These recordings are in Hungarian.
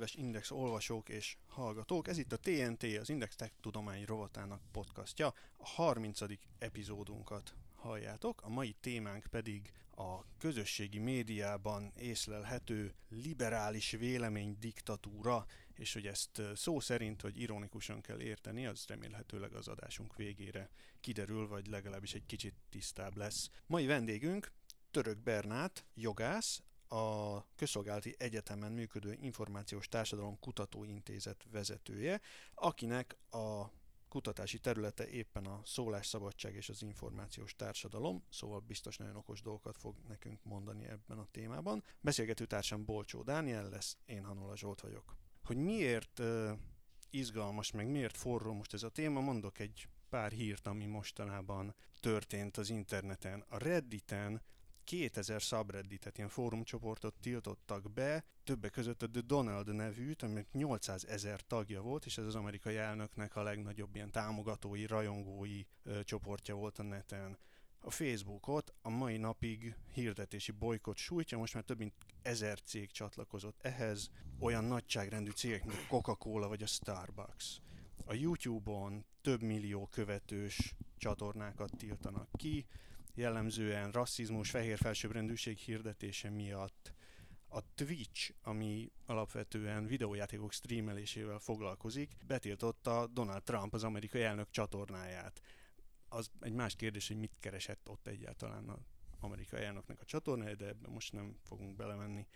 Kedves Index olvasók és hallgatók, ez itt a TNT, az Index Tech Tudomány rovatának podcastja. A 30. epizódunkat halljátok, a mai témánk pedig a közösségi médiában észlelhető liberális vélemény diktatúra, és hogy ezt szó szerint, hogy ironikusan kell érteni, az remélhetőleg az adásunk végére kiderül, vagy legalábbis egy kicsit tisztább lesz. Mai vendégünk Török Bernát, jogász, a Közszolgálati Egyetemen működő Információs Társadalom Kutatóintézet vezetője, akinek a kutatási területe éppen a szólásszabadság és az információs társadalom, szóval biztos nagyon okos dolgokat fog nekünk mondani ebben a témában. Beszélgető társam Bolcsó Dániel lesz, én Hanola Zsolt vagyok. Hogy miért uh, izgalmas, meg miért forró most ez a téma, mondok egy pár hírt, ami mostanában történt az interneten. A Redditen 2000 subredditet, ilyen fórumcsoportot tiltottak be, többek között a The Donald nevűt, aminek 800 ezer tagja volt, és ez az amerikai elnöknek a legnagyobb ilyen támogatói, rajongói ö, csoportja volt a neten. A Facebookot a mai napig hirdetési bolykot sújtja, most már több mint ezer cég csatlakozott ehhez, olyan nagyságrendű cégek, mint a Coca-Cola vagy a Starbucks. A YouTube-on több millió követős csatornákat tiltanak ki, jellemzően rasszizmus, fehér felsőbbrendűség hirdetése miatt a Twitch, ami alapvetően videójátékok streamelésével foglalkozik, betiltotta Donald Trump az amerikai elnök csatornáját. Az egy más kérdés, hogy mit keresett ott egyáltalán az amerikai elnöknek a csatornája, de ebben most nem fogunk belemenni.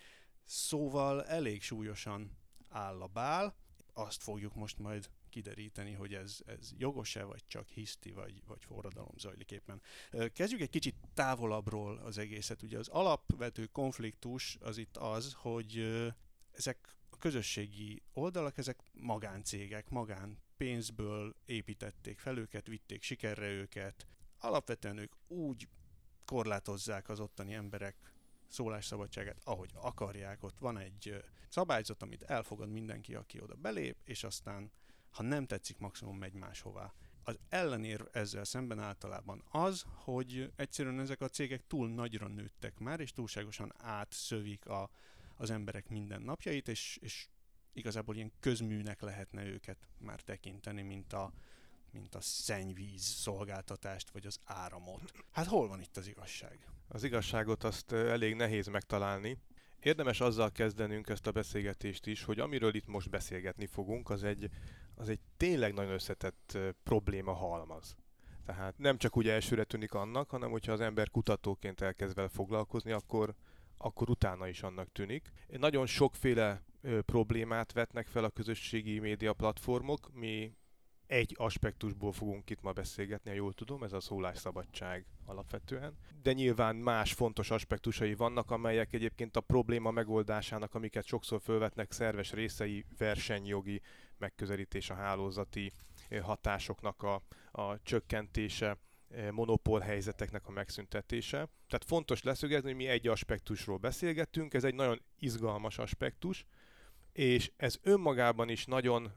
Szóval elég súlyosan áll a bál, azt fogjuk most majd kideríteni, hogy ez, ez jogos-e, vagy csak hiszti, vagy, vagy forradalom zajlik éppen. Kezdjük egy kicsit távolabbról az egészet. Ugye az alapvető konfliktus az itt az, hogy ezek a közösségi oldalak, ezek magáncégek, magán pénzből építették fel őket, vitték sikerre őket. Alapvetően ők úgy korlátozzák az ottani emberek szólásszabadságát, ahogy akarják. Ott van egy szabályzat, amit elfogad mindenki, aki oda belép, és aztán ha nem tetszik, maximum megy máshová. Az ellenér ezzel szemben általában az, hogy egyszerűen ezek a cégek túl nagyra nőttek már, és túlságosan átszövik a, az emberek mindennapjait, és, és igazából ilyen közműnek lehetne őket már tekinteni, mint a, mint a szennyvíz szolgáltatást, vagy az áramot. Hát hol van itt az igazság? Az igazságot azt elég nehéz megtalálni. Érdemes azzal kezdenünk ezt a beszélgetést is, hogy amiről itt most beszélgetni fogunk, az egy, az egy tényleg nagyon összetett probléma halmaz. Tehát nem csak úgy elsőre tűnik annak, hanem hogyha az ember kutatóként elkezd vele foglalkozni, akkor, akkor utána is annak tűnik. Nagyon sokféle problémát vetnek fel a közösségi média platformok, mi egy aspektusból fogunk itt ma beszélgetni, ha jól tudom, ez a szólásszabadság alapvetően. De nyilván más fontos aspektusai vannak, amelyek egyébként a probléma megoldásának, amiket sokszor felvetnek szerves részei, versenyjogi megközelítés, a hálózati hatásoknak a, a csökkentése, monopól helyzeteknek a megszüntetése. Tehát fontos leszögezni, hogy mi egy aspektusról beszélgettünk, ez egy nagyon izgalmas aspektus, és ez önmagában is nagyon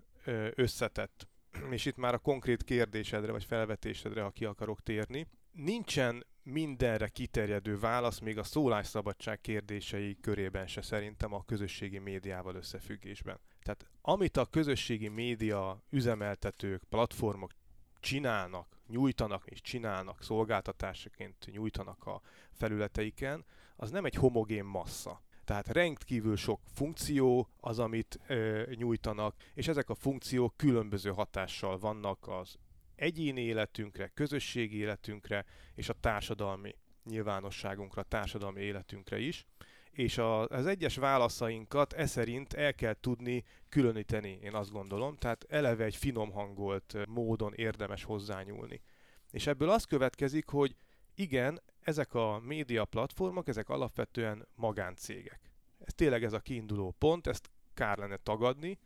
összetett és itt már a konkrét kérdésedre vagy felvetésedre, ha ki akarok térni, nincsen mindenre kiterjedő válasz még a szólásszabadság kérdései körében se szerintem a közösségi médiával összefüggésben. Tehát amit a közösségi média üzemeltetők, platformok csinálnak, nyújtanak és csinálnak, szolgáltatásaként nyújtanak a felületeiken, az nem egy homogén massza. Tehát rendkívül sok funkció az, amit ö, nyújtanak, és ezek a funkciók különböző hatással vannak az egyéni életünkre, közösségi életünkre és a társadalmi nyilvánosságunkra, társadalmi életünkre is. És a, az egyes válaszainkat e szerint el kell tudni különíteni, én azt gondolom, tehát eleve egy finom hangolt módon érdemes hozzányúlni. És ebből az következik, hogy igen, ezek a média platformok, ezek alapvetően magáncégek. Ez tényleg ez a kiinduló pont, ezt kár lenne tagadni,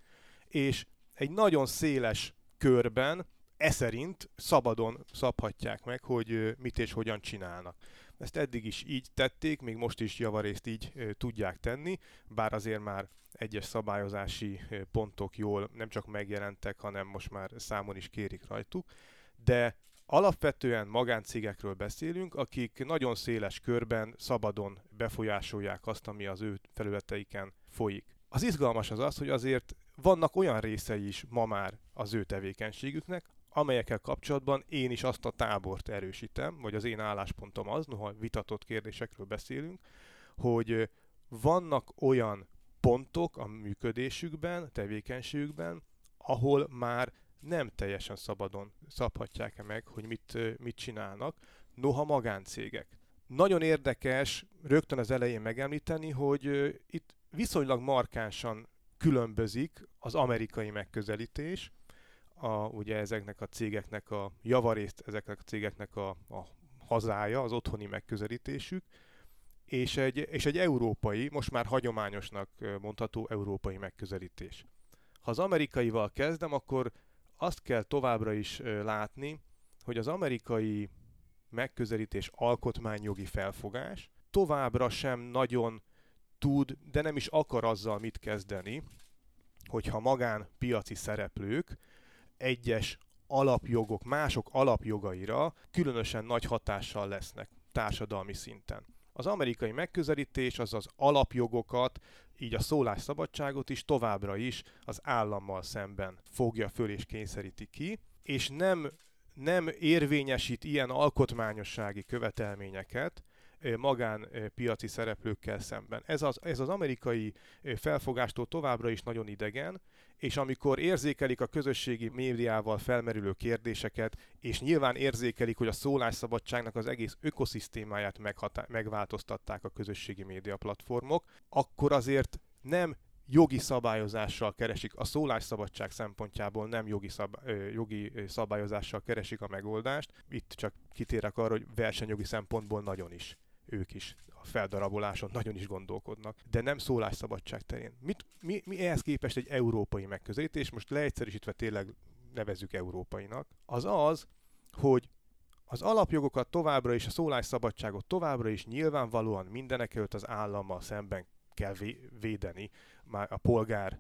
és egy nagyon széles körben e szerint szabadon szabhatják meg, hogy mit és hogyan csinálnak. Ezt eddig is így tették, még most is javarészt így tudják tenni, bár azért már egyes szabályozási pontok jól nem csak megjelentek, hanem most már számon is kérik rajtuk, de Alapvetően magáncégekről beszélünk, akik nagyon széles körben szabadon befolyásolják azt, ami az ő felületeiken folyik. Az izgalmas az az, hogy azért vannak olyan részei is ma már az ő tevékenységüknek, amelyekkel kapcsolatban én is azt a tábort erősítem, vagy az én álláspontom az, noha vitatott kérdésekről beszélünk, hogy vannak olyan pontok a működésükben, tevékenységükben, ahol már nem teljesen szabadon szabhatják-e meg, hogy mit, mit csinálnak, noha magáncégek. Nagyon érdekes rögtön az elején megemlíteni, hogy itt viszonylag markánsan különbözik az amerikai megközelítés, a, ugye ezeknek a cégeknek a javarészt ezeknek a cégeknek a, a hazája, az otthoni megközelítésük, és egy, és egy európai, most már hagyományosnak mondható európai megközelítés. Ha az amerikaival kezdem, akkor azt kell továbbra is látni, hogy az amerikai megközelítés alkotmányjogi felfogás továbbra sem nagyon tud, de nem is akar azzal mit kezdeni, hogyha magán piaci szereplők egyes alapjogok, mások alapjogaira különösen nagy hatással lesznek társadalmi szinten. Az amerikai megközelítés az az alapjogokat, így a szólásszabadságot is továbbra is az állammal szemben fogja föl és kényszeríti ki, és nem, nem érvényesít ilyen alkotmányossági követelményeket, magánpiaci szereplőkkel szemben. Ez az, ez az amerikai felfogástól továbbra is nagyon idegen, és amikor érzékelik a közösségi médiával felmerülő kérdéseket, és nyilván érzékelik, hogy a szólásszabadságnak az egész ökoszisztémáját meghatá- megváltoztatták a közösségi média platformok, akkor azért nem jogi szabályozással keresik, a szólásszabadság szempontjából nem jogi, szab, jogi szabályozással keresik a megoldást. Itt csak kitérek arra, hogy versenyjogi szempontból nagyon is ők is a feldaraboláson nagyon is gondolkodnak, de nem szólásszabadság terén. Mit, mi, mi ehhez képest egy európai megközelítés, most leegyszerűsítve tényleg nevezzük európainak, az az, hogy az alapjogokat továbbra is, a szólásszabadságot továbbra is nyilvánvalóan mindenek előtt az állammal szemben kell védeni, már a polgár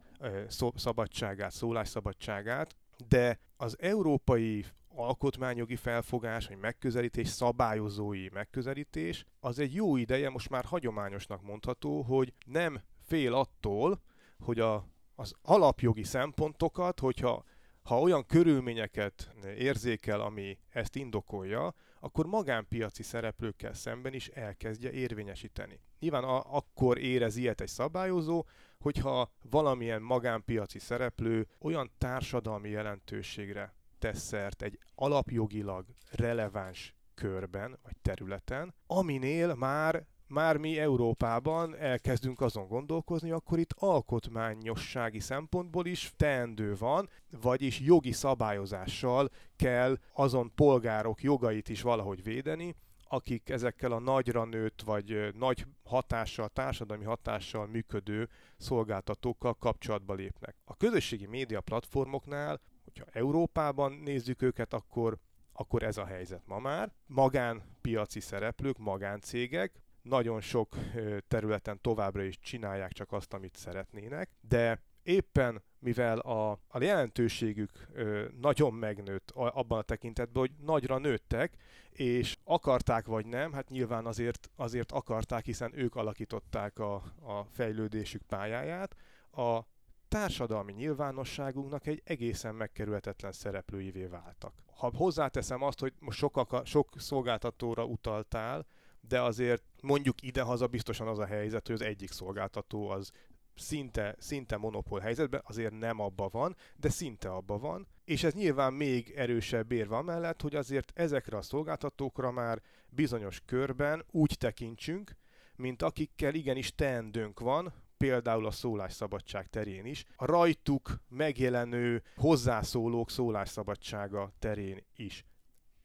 szabadságát, szólásszabadságát, de az európai alkotmányjogi felfogás, vagy megközelítés, szabályozói megközelítés, az egy jó ideje, most már hagyományosnak mondható, hogy nem fél attól, hogy a, az alapjogi szempontokat, hogyha ha olyan körülményeket érzékel, ami ezt indokolja, akkor magánpiaci szereplőkkel szemben is elkezdje érvényesíteni. Nyilván a, akkor érez ilyet egy szabályozó, hogyha valamilyen magánpiaci szereplő olyan társadalmi jelentőségre tesz szert egy alapjogilag releváns körben vagy területen, aminél már már mi Európában elkezdünk azon gondolkozni, akkor itt alkotmányossági szempontból is teendő van, vagyis jogi szabályozással kell azon polgárok jogait is valahogy védeni, akik ezekkel a nagyra nőtt vagy nagy hatással, társadalmi hatással működő szolgáltatókkal kapcsolatba lépnek. A közösségi média platformoknál hogyha Európában nézzük őket, akkor, akkor ez a helyzet ma már. Magánpiaci szereplők, magáncégek, nagyon sok területen továbbra is csinálják csak azt, amit szeretnének, de éppen mivel a, a jelentőségük ö, nagyon megnőtt a, abban a tekintetben, hogy nagyra nőttek, és akarták vagy nem, hát nyilván azért, azért akarták, hiszen ők alakították a, a fejlődésük pályáját, a társadalmi nyilvánosságunknak egy egészen megkerülhetetlen szereplőivé váltak. Ha hozzáteszem azt, hogy most sok, sok szolgáltatóra utaltál, de azért mondjuk idehaza biztosan az a helyzet, hogy az egyik szolgáltató az szinte, szinte monopól helyzetben, azért nem abba van, de szinte abba van, és ez nyilván még erősebb érve amellett, hogy azért ezekre a szolgáltatókra már bizonyos körben úgy tekintsünk, mint akikkel igenis teendőnk van, például a szólásszabadság terén is, a rajtuk megjelenő hozzászólók szólásszabadsága terén is.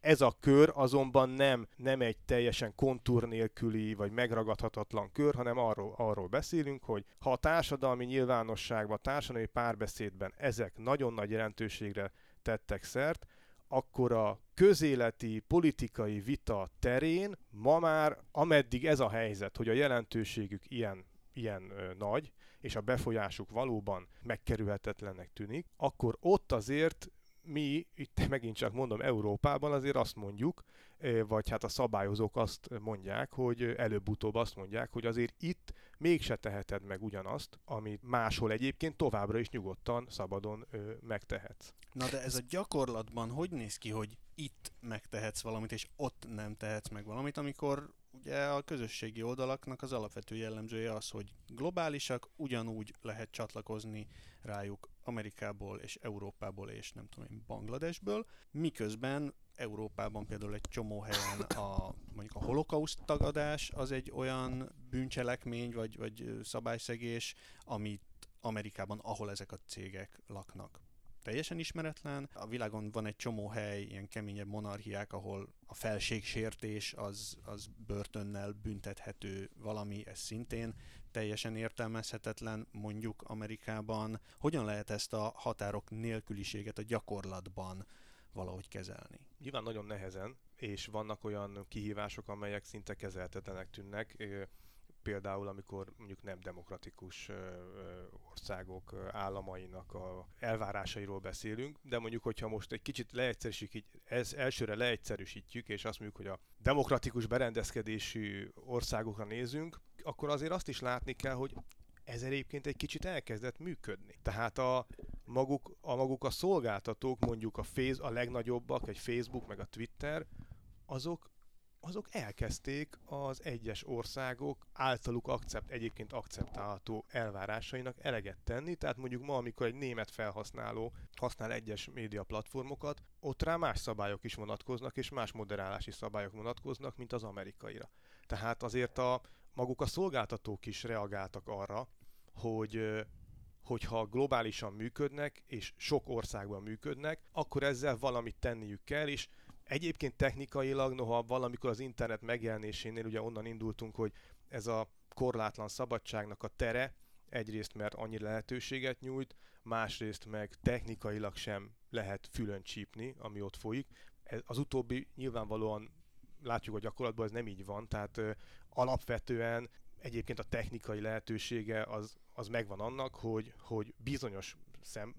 Ez a kör azonban nem, nem egy teljesen kontúr nélküli vagy megragadhatatlan kör, hanem arról, arról beszélünk, hogy ha a társadalmi nyilvánosságban, a társadalmi párbeszédben ezek nagyon nagy jelentőségre tettek szert, akkor a közéleti, politikai vita terén ma már, ameddig ez a helyzet, hogy a jelentőségük ilyen ilyen ö, nagy, és a befolyásuk valóban megkerülhetetlennek tűnik, akkor ott azért mi itt megint csak mondom Európában azért azt mondjuk, vagy hát a szabályozók azt mondják, hogy előbb-utóbb azt mondják, hogy azért itt mégse teheted meg ugyanazt, amit máshol egyébként továbbra is nyugodtan, szabadon megtehetsz. Na de ez a gyakorlatban hogy néz ki, hogy itt megtehetsz valamit, és ott nem tehetsz meg valamit, amikor ugye a közösségi oldalaknak az alapvető jellemzője az, hogy globálisak, ugyanúgy lehet csatlakozni rájuk Amerikából és Európából és nem tudom én, Bangladesből, miközben Európában például egy csomó helyen a, mondjuk a holokauszt tagadás az egy olyan bűncselekmény vagy, vagy szabályszegés, amit Amerikában, ahol ezek a cégek laknak teljesen ismeretlen. A világon van egy csomó hely, ilyen keményebb monarchiák, ahol a felségsértés az, az börtönnel büntethető valami, ez szintén teljesen értelmezhetetlen, mondjuk Amerikában. Hogyan lehet ezt a határok nélküliséget a gyakorlatban valahogy kezelni? Nyilván nagyon nehezen, és vannak olyan kihívások, amelyek szinte kezelhetetlenek tűnnek például, amikor mondjuk nem demokratikus országok államainak a elvárásairól beszélünk, de mondjuk, hogyha most egy kicsit leegyszerűsítjük, ez elsőre leegyszerűsítjük, és azt mondjuk, hogy a demokratikus berendezkedésű országokra nézünk, akkor azért azt is látni kell, hogy ez egyébként egy kicsit elkezdett működni. Tehát a maguk a, maguk a szolgáltatók, mondjuk a, face, a legnagyobbak, egy Facebook meg a Twitter, azok azok elkezdték az egyes országok általuk akcept, egyébként akceptálható elvárásainak eleget tenni, tehát mondjuk ma, amikor egy német felhasználó használ egyes média platformokat, ott rá más szabályok is vonatkoznak, és más moderálási szabályok vonatkoznak, mint az amerikaira. Tehát azért a maguk a szolgáltatók is reagáltak arra, hogy hogyha globálisan működnek, és sok országban működnek, akkor ezzel valamit tenniük kell, és Egyébként technikailag, noha valamikor az internet megjelenésénél ugye onnan indultunk, hogy ez a korlátlan szabadságnak a tere, egyrészt mert annyi lehetőséget nyújt, másrészt meg technikailag sem lehet fülön csípni, ami ott folyik. Az utóbbi nyilvánvalóan látjuk, hogy gyakorlatban ez nem így van, tehát ö, alapvetően egyébként a technikai lehetősége az, az megvan annak, hogy, hogy bizonyos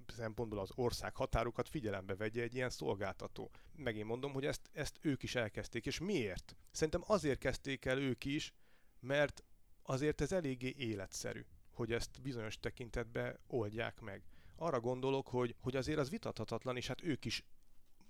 szempontból az ország határokat figyelembe vegye egy ilyen szolgáltató. Megint mondom, hogy ezt, ezt ők is elkezdték. És miért? Szerintem azért kezdték el ők is, mert azért ez eléggé életszerű, hogy ezt bizonyos tekintetbe oldják meg. Arra gondolok, hogy, hogy azért az vitathatatlan, és hát ők is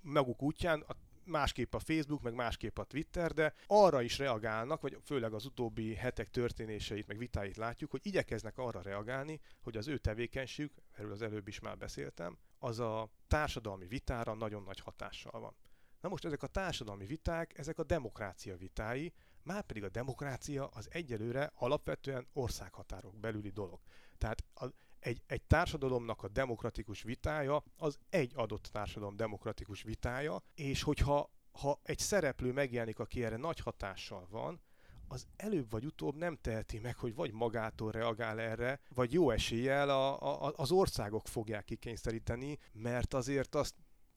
maguk útján a másképp a Facebook, meg másképp a Twitter, de arra is reagálnak, vagy főleg az utóbbi hetek történéseit, meg vitáit látjuk, hogy igyekeznek arra reagálni, hogy az ő tevékenységük, erről az előbb is már beszéltem, az a társadalmi vitára nagyon nagy hatással van. Na most ezek a társadalmi viták, ezek a demokrácia vitái, már pedig a demokrácia az egyelőre alapvetően országhatárok belüli dolog. Tehát a, egy, egy társadalomnak a demokratikus vitája az egy adott társadalom demokratikus vitája, és hogyha ha egy szereplő megjelenik, aki erre nagy hatással van, az előbb vagy utóbb nem teheti meg, hogy vagy magától reagál erre, vagy jó eséllyel a, a, az országok fogják kikényszeríteni, mert azért azt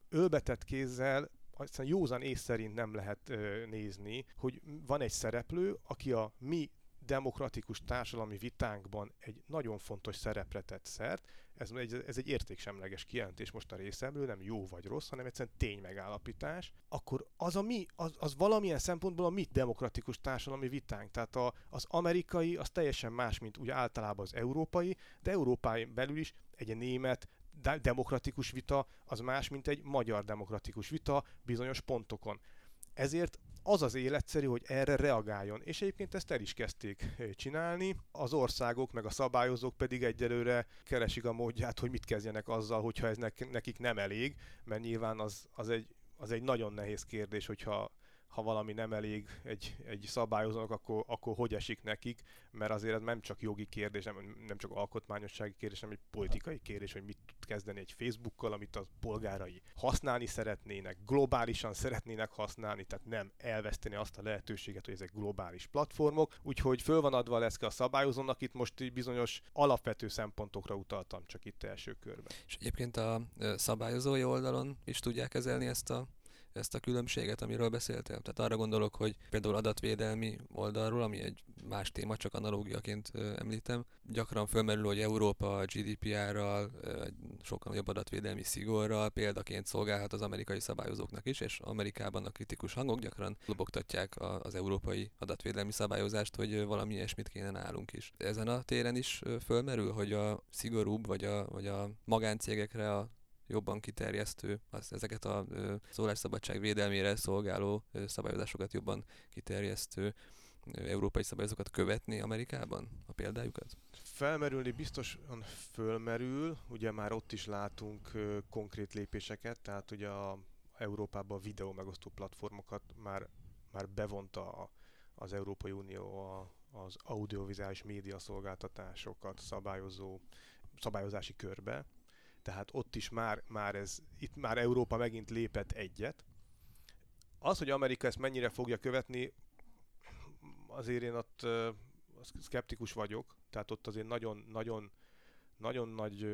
ölbetett kézzel aztán józan ész szerint nem lehet ö, nézni, hogy van egy szereplő, aki a mi demokratikus társadalmi vitánkban egy nagyon fontos szerepre tett szert. Ez egy, ez egy értéksemleges kijelentés most a részemről, nem jó vagy rossz, hanem egyszerűen tény megállapítás. Akkor az, a mi, az, az valamilyen szempontból a mi demokratikus társadalmi vitánk. Tehát a, az amerikai az teljesen más, mint úgy általában az európai, de Európán belül is egy német, demokratikus vita az más, mint egy magyar demokratikus vita bizonyos pontokon. Ezért az az életszerű, hogy erre reagáljon. És egyébként ezt el is kezdték eh, csinálni. Az országok meg a szabályozók pedig egyelőre keresik a módját, hogy mit kezdjenek azzal, hogyha ez nekik nem elég, mert nyilván az, az, egy, az egy nagyon nehéz kérdés, hogyha ha valami nem elég egy, egy szabályozónak, akkor, akkor hogy esik nekik, mert azért ez nem csak jogi kérdés, nem, nem csak alkotmányossági kérdés, hanem egy politikai kérdés, hogy mit tud kezdeni egy Facebookkal, amit a polgárai használni szeretnének, globálisan szeretnének használni, tehát nem elveszteni azt a lehetőséget, hogy ezek globális platformok, úgyhogy föl van adva lesz a szabályozónak, itt most bizonyos alapvető szempontokra utaltam csak itt első körben. És egyébként a szabályozói oldalon is tudják kezelni ezt a ezt a különbséget, amiről beszéltél? Tehát arra gondolok, hogy például adatvédelmi oldalról, ami egy más téma, csak analógiaként említem, gyakran fölmerül, hogy Európa a GDPR-ral, sokkal nagyobb adatvédelmi szigorral példaként szolgálhat az amerikai szabályozóknak is, és Amerikában a kritikus hangok gyakran lobogtatják az európai adatvédelmi szabályozást, hogy valami ilyesmit kéne nálunk is. Ezen a téren is fölmerül, hogy a szigorúbb, vagy a, vagy a magáncégekre a jobban kiterjesztő, az, ezeket a szólásszabadság védelmére szolgáló szabályozásokat jobban kiterjesztő európai szabályozokat követni Amerikában, a példájukat? Felmerülni biztosan fölmerül, ugye már ott is látunk konkrét lépéseket, tehát ugye a Európában a videó megosztó platformokat már, már bevonta a, az Európai Unió a, az audiovizuális média szolgáltatásokat szabályozó szabályozási körbe, tehát ott is már, már ez, itt már Európa megint lépett egyet. Az, hogy Amerika ezt mennyire fogja követni, azért én ott szkeptikus vagyok, tehát ott azért nagyon, nagyon, nagyon nagy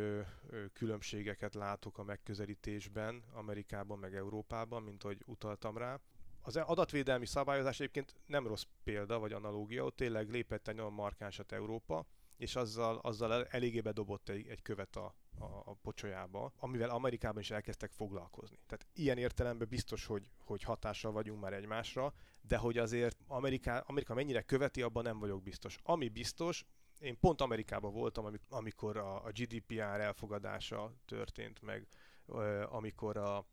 különbségeket látok a megközelítésben Amerikában meg Európában, mint hogy utaltam rá. Az adatvédelmi szabályozás egyébként nem rossz példa vagy analógia, ott tényleg lépett egy nagyon markánsat Európa, és azzal, azzal eléggé bedobott egy, egy követ a, a, a pocsolyába, amivel Amerikában is elkezdtek foglalkozni. Tehát ilyen értelemben biztos, hogy, hogy hatással vagyunk már egymásra, de hogy azért Amerika, Amerika mennyire követi, abban nem vagyok biztos. Ami biztos, én pont Amerikában voltam, amikor a, a GDPR elfogadása történt meg, amikor a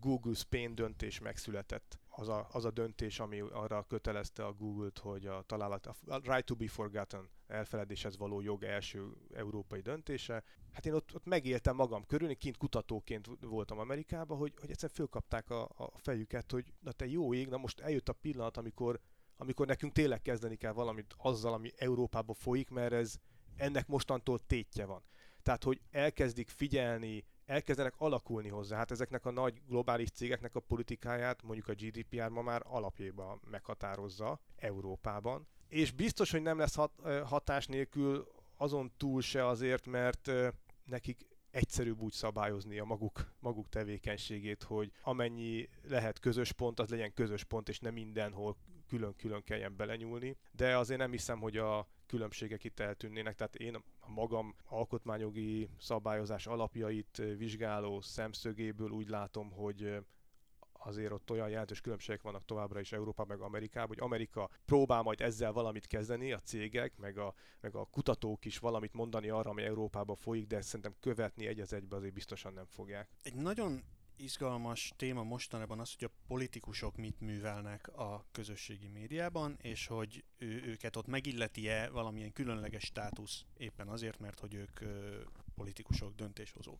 Google Spain döntés megszületett. Az a, az a döntés, ami arra kötelezte a Google-t, hogy a találat, a right to be forgotten elfeledéshez való jog első európai döntése. Hát én ott, ott megéltem magam körül, én kint kutatóként voltam Amerikában, hogy, hogy egyszerűen fölkapták a, a fejüket, hogy na te jó ég, na most eljött a pillanat, amikor, amikor nekünk tényleg kezdeni kell valamit azzal, ami Európában folyik, mert ez ennek mostantól tétje van. Tehát, hogy elkezdik figyelni, elkezdenek alakulni hozzá. Hát ezeknek a nagy globális cégeknek a politikáját mondjuk a GDPR ma már alapjában meghatározza Európában. És biztos, hogy nem lesz hat, hatás nélkül azon túl se azért, mert nekik egyszerűbb úgy szabályozni a maguk, maguk tevékenységét, hogy amennyi lehet közös pont, az legyen közös pont, és nem mindenhol külön-külön kelljen belenyúlni. De azért nem hiszem, hogy a különbségek itt eltűnnének, tehát én a magam alkotmányjogi szabályozás alapjait vizsgáló szemszögéből úgy látom, hogy azért ott olyan jelentős különbségek vannak továbbra is Európa meg Amerikában, hogy Amerika próbál majd ezzel valamit kezdeni, a cégek, meg a, meg a kutatók is valamit mondani arra, ami Európában folyik, de szerintem követni egy az egybe azért biztosan nem fogják. Egy nagyon izgalmas téma mostanában az, hogy a politikusok mit művelnek a közösségi médiában, és hogy ő, őket ott megilleti-e valamilyen különleges státusz éppen azért, mert hogy ők ö, politikusok, döntéshozók.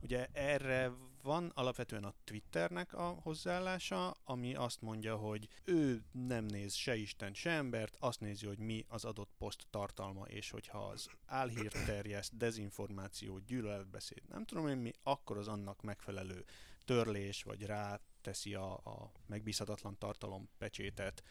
Ugye erre van alapvetően a Twitternek a hozzáállása, ami azt mondja, hogy ő nem néz se Isten, se embert, azt nézi, hogy mi az adott poszt tartalma, és hogyha az álhírt terjeszt, dezinformáció, gyűlöletbeszéd, nem tudom én mi, akkor az annak megfelelő törlés, vagy rá teszi a, a megbízhatatlan tartalom pecsétet,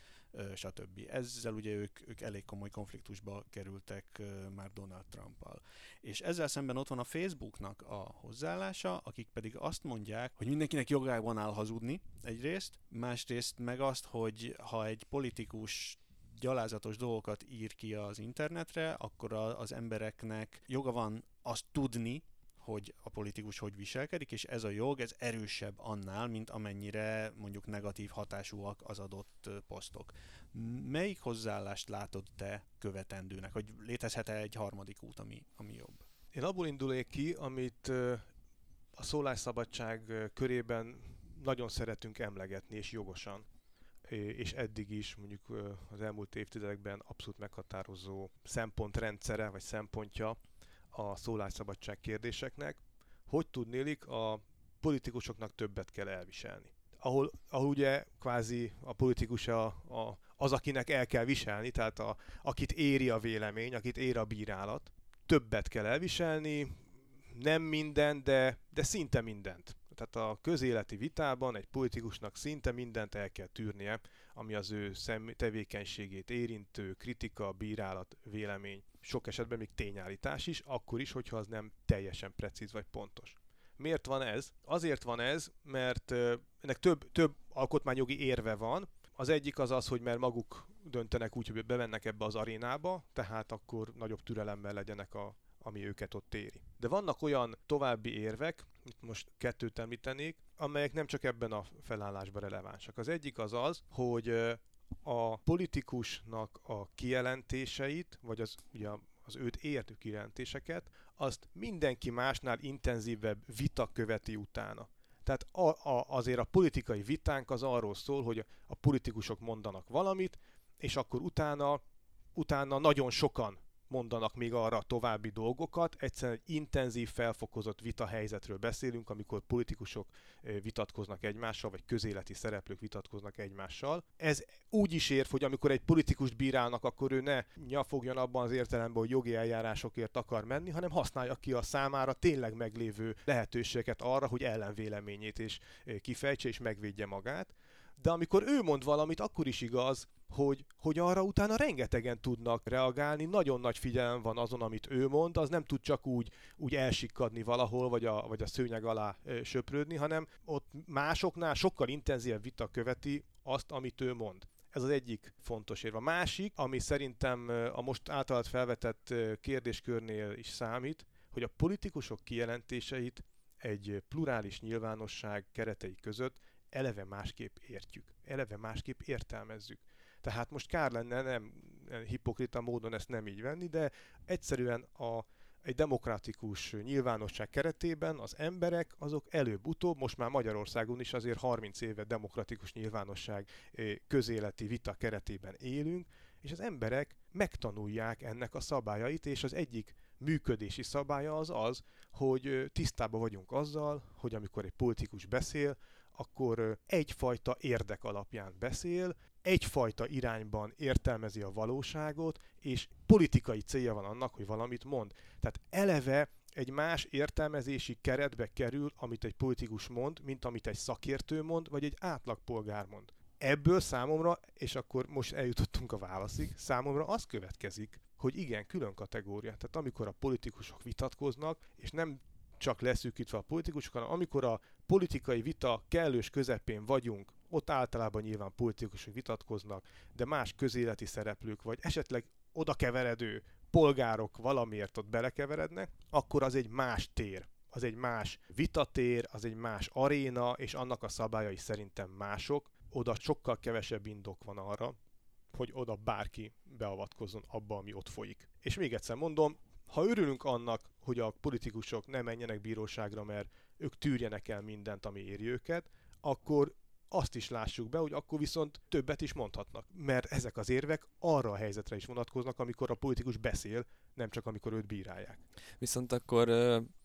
stb. Ezzel ugye ők, ők elég komoly konfliktusba kerültek már Donald Trumpal. És ezzel szemben ott van a Facebooknak a hozzáállása, akik pedig azt mondják, hogy mindenkinek jogában áll hazudni egyrészt, másrészt meg azt, hogy ha egy politikus gyalázatos dolgokat ír ki az internetre, akkor az embereknek joga van azt tudni, hogy a politikus hogy viselkedik, és ez a jog, ez erősebb annál, mint amennyire mondjuk negatív hatásúak az adott posztok. Melyik hozzáállást látod te követendőnek, hogy létezhet-e egy harmadik út, ami, ami jobb? Én abból indulnék ki, amit a szólásszabadság körében nagyon szeretünk emlegetni, és jogosan, és eddig is mondjuk az elmúlt évtizedekben abszolút meghatározó szempontrendszere, vagy szempontja a szólásszabadság kérdéseknek, hogy tudnélik a politikusoknak többet kell elviselni. Ahol, ahol ugye kvázi a politikus a, a, az, akinek el kell viselni, tehát a, akit éri a vélemény, akit ér a bírálat, többet kell elviselni, nem minden, de, de szinte mindent. Tehát a közéleti vitában egy politikusnak szinte mindent el kell tűrnie, ami az ő szem, tevékenységét érintő kritika, bírálat, vélemény, sok esetben még tényállítás is, akkor is, hogyha az nem teljesen precíz vagy pontos. Miért van ez? Azért van ez, mert ennek több, több alkotmányjogi érve van. Az egyik az az, hogy mert maguk döntenek úgy, hogy bemennek ebbe az arénába, tehát akkor nagyobb türelemmel legyenek a, ami őket ott éri. De vannak olyan további érvek, itt most kettőt említenék, amelyek nem csak ebben a felállásban relevánsak. Az egyik az az, hogy a politikusnak a kijelentéseit, vagy az, ugye az őt értő kijelentéseket, azt mindenki másnál intenzívebb vita követi utána. Tehát a, a, azért a politikai vitánk az arról szól, hogy a politikusok mondanak valamit, és akkor utána, utána nagyon sokan mondanak még arra további dolgokat. Egyszerűen egy intenzív, felfokozott vita helyzetről beszélünk, amikor politikusok vitatkoznak egymással, vagy közéleti szereplők vitatkoznak egymással. Ez úgy is ér, hogy amikor egy politikust bírálnak, akkor ő ne nyafogjon abban az értelemben, hogy jogi eljárásokért akar menni, hanem használja ki a számára tényleg meglévő lehetőségeket arra, hogy ellenvéleményét is kifejtse és megvédje magát de amikor ő mond valamit, akkor is igaz, hogy, hogy arra utána rengetegen tudnak reagálni, nagyon nagy figyelem van azon, amit ő mond, az nem tud csak úgy, úgy elsikkadni valahol, vagy a, vagy a szőnyeg alá ö, söprődni, hanem ott másoknál sokkal intenzívebb vita követi azt, amit ő mond. Ez az egyik fontos érve. A másik, ami szerintem a most általad felvetett kérdéskörnél is számít, hogy a politikusok kijelentéseit egy plurális nyilvánosság keretei között eleve másképp értjük, eleve másképp értelmezzük. Tehát most kár lenne nem hipokrita módon ezt nem így venni, de egyszerűen a, egy demokratikus nyilvánosság keretében az emberek azok előbb-utóbb, most már Magyarországon is azért 30 éve demokratikus nyilvánosság közéleti vita keretében élünk, és az emberek megtanulják ennek a szabályait, és az egyik működési szabálya az az, hogy tisztában vagyunk azzal, hogy amikor egy politikus beszél, akkor egyfajta érdek alapján beszél, egyfajta irányban értelmezi a valóságot, és politikai célja van annak, hogy valamit mond. Tehát eleve egy más értelmezési keretbe kerül, amit egy politikus mond, mint amit egy szakértő mond, vagy egy átlagpolgár mond. Ebből számomra, és akkor most eljutottunk a válaszig, számomra az következik, hogy igen, külön kategória. Tehát amikor a politikusok vitatkoznak, és nem csak leszűkítve a politikusok, hanem amikor a politikai vita kellős közepén vagyunk, ott általában nyilván politikusok vitatkoznak, de más közéleti szereplők, vagy esetleg oda keveredő polgárok valamiért ott belekeverednek, akkor az egy más tér. Az egy más vitatér, az egy más aréna, és annak a szabályai szerintem mások. Oda sokkal kevesebb indok van arra, hogy oda bárki beavatkozzon abba, ami ott folyik. És még egyszer mondom, ha örülünk annak, hogy a politikusok nem menjenek bíróságra, mert ők tűrjenek el mindent, ami éri őket, akkor azt is lássuk be, hogy akkor viszont többet is mondhatnak. Mert ezek az érvek arra a helyzetre is vonatkoznak, amikor a politikus beszél, nem csak amikor őt bírálják. Viszont akkor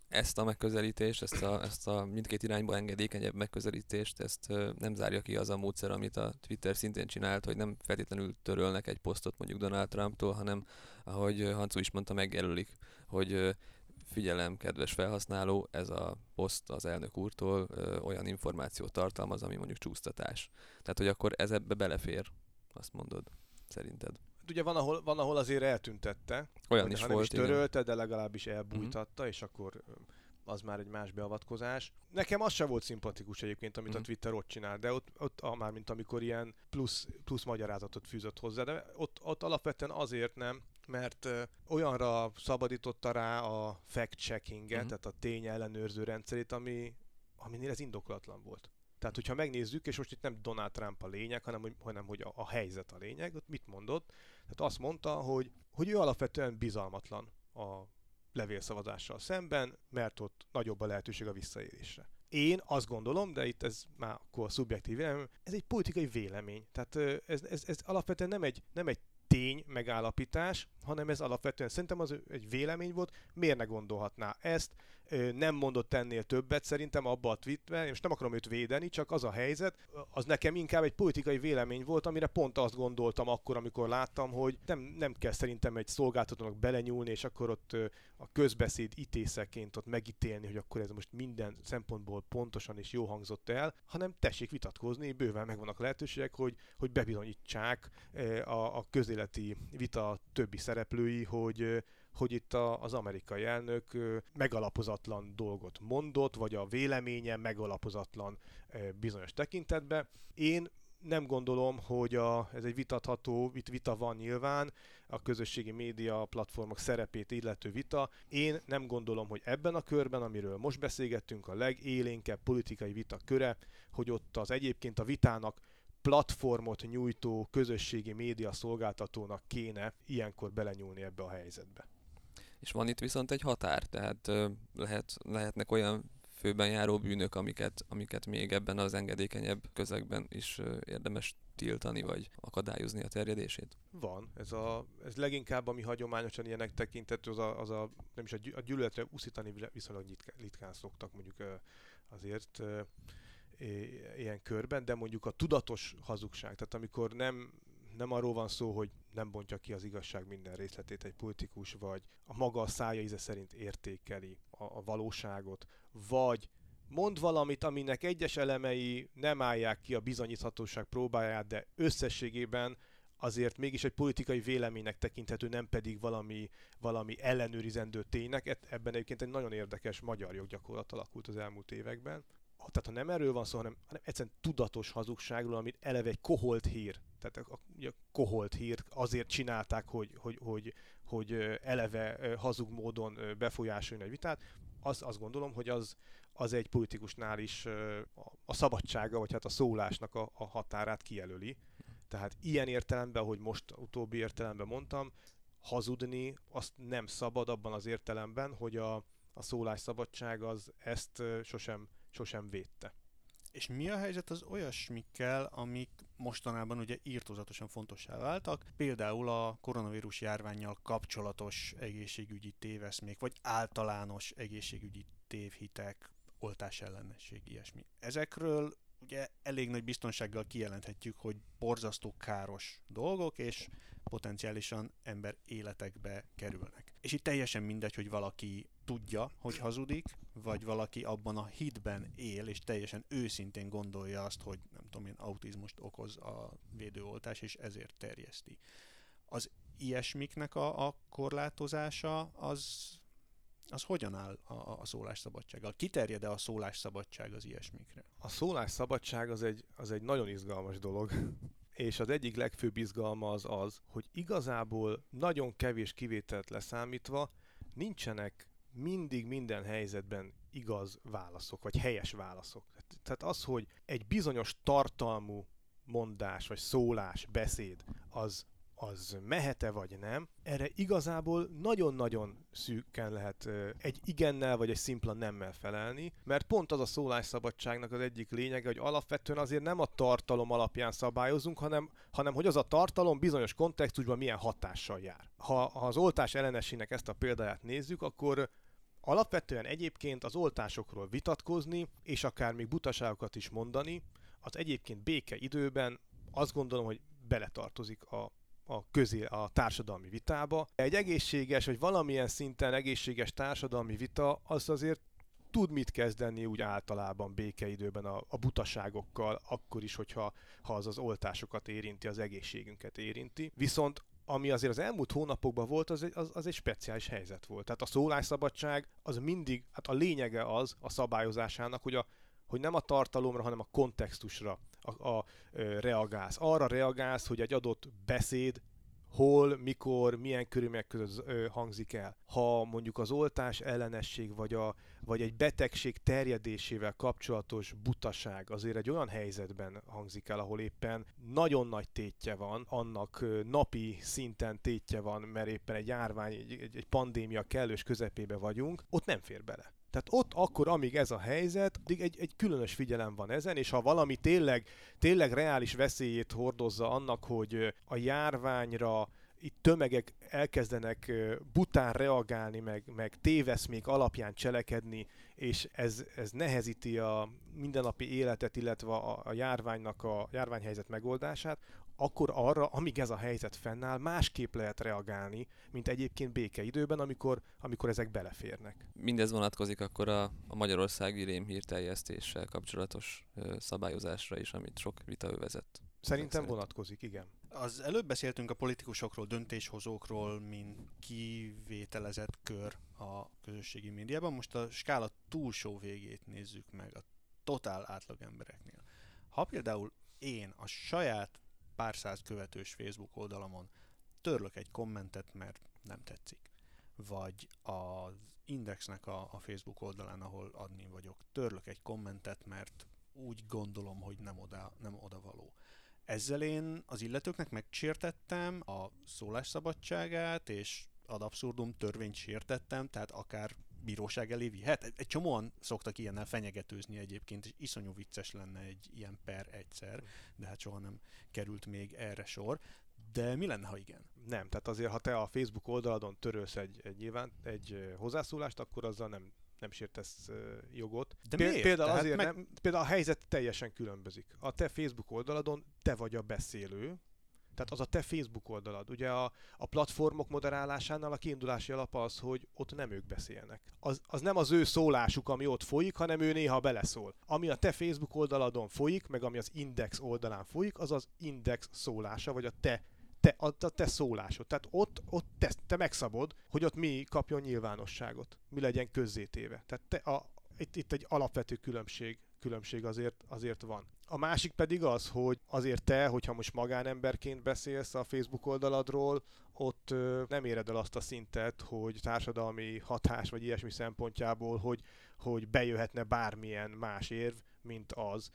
ezt a megközelítést, ezt a, ezt a mindkét irányba engedékenyebb megközelítést, ezt nem zárja ki az a módszer, amit a Twitter szintén csinált, hogy nem feltétlenül törölnek egy posztot mondjuk Donald Trumptól, hanem ahogy Hancu is mondta, megjelölik, hogy figyelem, kedves felhasználó, ez a poszt az elnök úrtól ö, olyan információt tartalmaz, ami mondjuk csúsztatás. Tehát, hogy akkor ez ebbe belefér, azt mondod, szerinted. Hát ugye van ahol, van, ahol azért eltüntette. Olyan is volt, is törölte, igen. de legalábbis elbújtatta, mm-hmm. és akkor az már egy más beavatkozás. Nekem az sem volt szimpatikus egyébként, amit mm. a mhm. Twitter ott csinál, de ott, ott ah, már mint amikor ilyen plusz, plusz magyarázatot fűzött hozzá, de ott, ott alapvetően azért nem, mert olyanra szabadította rá a fact-checkinget, uh-huh. tehát a tény ellenőrző rendszerét, ami, aminél ez indokolatlan volt. Tehát, hogyha megnézzük, és most itt nem Donald Trump a lényeg, hanem hogy, hanem, hogy a, a helyzet a lényeg, ott mit mondott? Tehát azt mondta, hogy, hogy ő alapvetően bizalmatlan a levélszavazással szemben, mert ott nagyobb a lehetőség a visszaélésre. Én azt gondolom, de itt ez már akkor szubjektív vélemény, ez egy politikai vélemény. Tehát ez, ez, ez alapvetően nem egy, nem egy tény megállapítás, hanem ez alapvetően szerintem az egy vélemény volt, miért ne gondolhatná ezt, nem mondott ennél többet szerintem abba a tweetben, és nem akarom őt védeni, csak az a helyzet, az nekem inkább egy politikai vélemény volt, amire pont azt gondoltam akkor, amikor láttam, hogy nem, nem kell szerintem egy szolgáltatónak belenyúlni, és akkor ott a közbeszéd ítészeként ott megítélni, hogy akkor ez most minden szempontból pontosan és jó hangzott el, hanem tessék vitatkozni, bőven megvannak lehetőségek, hogy, hogy bebizonyítsák a, a közéleti vita többi szereplői, hogy hogy itt a, az amerikai elnök megalapozatlan dolgot mondott, vagy a véleménye megalapozatlan bizonyos tekintetbe. Én nem gondolom, hogy a, ez egy vitatható, itt vita van nyilván, a közösségi média platformok szerepét illető vita. Én nem gondolom, hogy ebben a körben, amiről most beszélgettünk, a legélénkebb politikai vita köre, hogy ott az egyébként a vitának platformot nyújtó közösségi média szolgáltatónak kéne ilyenkor belenyúlni ebbe a helyzetbe. És van itt viszont egy határ, tehát lehet, lehetnek olyan főben járó bűnök, amiket, amiket még ebben az engedékenyebb közegben is érdemes tiltani, vagy akadályozni a terjedését? Van. Ez, a, ez leginkább, ami hagyományosan ilyenek tekintető, az a, az a nem is a, gyűlöletre uszítani viszonylag ritkán szoktak mondjuk azért ilyen körben, de mondjuk a tudatos hazugság, tehát amikor nem, nem arról van szó, hogy nem bontja ki az igazság minden részletét egy politikus, vagy a maga a szája íze szerint értékeli a, a valóságot, vagy mond valamit, aminek egyes elemei nem állják ki a bizonyíthatóság próbáját, de összességében azért mégis egy politikai véleménynek tekinthető, nem pedig valami, valami ellenőrizendő ténynek. Ebben egyébként egy nagyon érdekes magyar joggyakorlat alakult az elmúlt években tehát ha nem erről van szó, hanem, hanem egyszerűen tudatos hazugságról, amit eleve egy koholt hír, tehát a, a, koholt hír azért csinálták, hogy, hogy, hogy, hogy eleve hazug módon befolyásolni egy vitát, az, azt gondolom, hogy az, az egy politikusnál is a szabadsága, vagy hát a szólásnak a, a határát kijelöli. Tehát ilyen értelemben, hogy most utóbbi értelemben mondtam, hazudni azt nem szabad abban az értelemben, hogy a, a szólásszabadság az ezt sosem sosem védte. És mi a helyzet az olyasmikkel, amik mostanában ugye írtózatosan fontossá váltak, például a koronavírus járványjal kapcsolatos egészségügyi téveszmék, vagy általános egészségügyi tévhitek, oltás ellenesség, ilyesmi. Ezekről ugye elég nagy biztonsággal kijelenthetjük, hogy borzasztó káros dolgok, és potenciálisan ember életekbe kerülnek. És itt teljesen mindegy, hogy valaki tudja, hogy hazudik, vagy valaki abban a hitben él, és teljesen őszintén gondolja azt, hogy nem tudom, én autizmust okoz a védőoltás, és ezért terjeszti. Az ilyesmiknek a, a korlátozása az, az hogyan áll a, a szólásszabadsággal? Kiterjed-e a szólásszabadság az ilyesmikre? A szólásszabadság az egy, az egy nagyon izgalmas dolog. És az egyik legfőbb izgalma az az, hogy igazából nagyon kevés kivételt leszámítva nincsenek mindig minden helyzetben igaz válaszok, vagy helyes válaszok. Tehát az, hogy egy bizonyos tartalmú mondás, vagy szólás, beszéd, az az mehet-e vagy nem, erre igazából nagyon-nagyon szűken lehet egy igennel vagy egy szimpla nemmel felelni, mert pont az a szólásszabadságnak az egyik lényege, hogy alapvetően azért nem a tartalom alapján szabályozunk, hanem, hanem hogy az a tartalom bizonyos kontextusban milyen hatással jár. Ha, ha az oltás ellenesének ezt a példáját nézzük, akkor alapvetően egyébként az oltásokról vitatkozni, és akár még butaságokat is mondani, az egyébként béke időben azt gondolom, hogy beletartozik a a, közé, a társadalmi vitába. Egy egészséges, vagy valamilyen szinten egészséges társadalmi vita, az azért tud mit kezdeni úgy általában békeidőben a, a butaságokkal, akkor is, hogyha ha az az oltásokat érinti, az egészségünket érinti. Viszont ami azért az elmúlt hónapokban volt, az egy, az, az egy speciális helyzet volt. Tehát a szólásszabadság az mindig, hát a lényege az a szabályozásának, hogy, a, hogy nem a tartalomra, hanem a kontextusra a, a, a, reagálsz. Arra reagálsz, hogy egy adott beszéd hol, mikor, milyen körülmények között ö, hangzik el. Ha mondjuk az oltás ellenesség, vagy, a, vagy egy betegség terjedésével kapcsolatos butaság azért egy olyan helyzetben hangzik el, ahol éppen nagyon nagy tétje van, annak ö, napi szinten tétje van, mert éppen egy járvány, egy, egy, egy pandémia kellős közepébe vagyunk, ott nem fér bele. Tehát ott akkor, amíg ez a helyzet, addig egy, egy különös figyelem van ezen, és ha valami tényleg, tényleg reális veszélyét hordozza annak, hogy a járványra itt tömegek elkezdenek bután reagálni, meg, meg téveszmék alapján cselekedni, és ez, ez nehezíti a mindennapi életet, illetve a, a járványnak a járványhelyzet megoldását, akkor arra, amíg ez a helyzet fennáll, másképp lehet reagálni, mint egyébként békeidőben, amikor, amikor ezek beleférnek. Mindez vonatkozik akkor a, a magyarországi rémhírteljesztéssel kapcsolatos ö, szabályozásra is, amit sok vita övezett. Szerintem szerint. vonatkozik, igen. Az előbb beszéltünk a politikusokról, döntéshozókról, mint kivételezett kör a közösségi médiában. Most a skála túlsó végét nézzük meg a totál átlag embereknél. Ha például én a saját pár száz követős Facebook oldalamon törlök egy kommentet, mert nem tetszik, vagy az Indexnek a, a Facebook oldalán, ahol adni vagyok, törlök egy kommentet, mert úgy gondolom, hogy nem oda, nem oda való. Ezzel én az illetőknek megsértettem a szólásszabadságát, és ad abszurdum törvényt sértettem, tehát akár bíróság elé vihet. Egy, egy csomóan szoktak ilyennel fenyegetőzni egyébként, és iszonyú vicces lenne egy ilyen per egyszer, de hát soha nem került még erre sor. De mi lenne, ha igen? Nem, tehát azért, ha te a Facebook oldaladon törölsz egy, egy nyilván egy hozzászólást, akkor azzal nem nem sértesz jogot. De Péld- miért? Például Tehát azért meg- nem, például a helyzet teljesen különbözik. A te Facebook oldaladon te vagy a beszélő, tehát az a te Facebook oldalad. Ugye a, a platformok moderálásánál a kiindulási alap az, hogy ott nem ők beszélnek. Az, az nem az ő szólásuk, ami ott folyik, hanem ő néha beleszól. Ami a te Facebook oldaladon folyik, meg ami az Index oldalán folyik, az az Index szólása, vagy a te te, a, a te szólásod. Tehát ott, ott te, te megszabod, hogy ott mi kapjon nyilvánosságot, mi legyen közzétéve. Tehát te, a, itt, itt egy alapvető különbség, különbség azért, azért van. A másik pedig az, hogy azért te, hogyha most magánemberként beszélsz a Facebook oldaladról, ott nem éred el azt a szintet, hogy társadalmi hatás vagy ilyesmi szempontjából, hogy, hogy bejöhetne bármilyen más érv, mint az,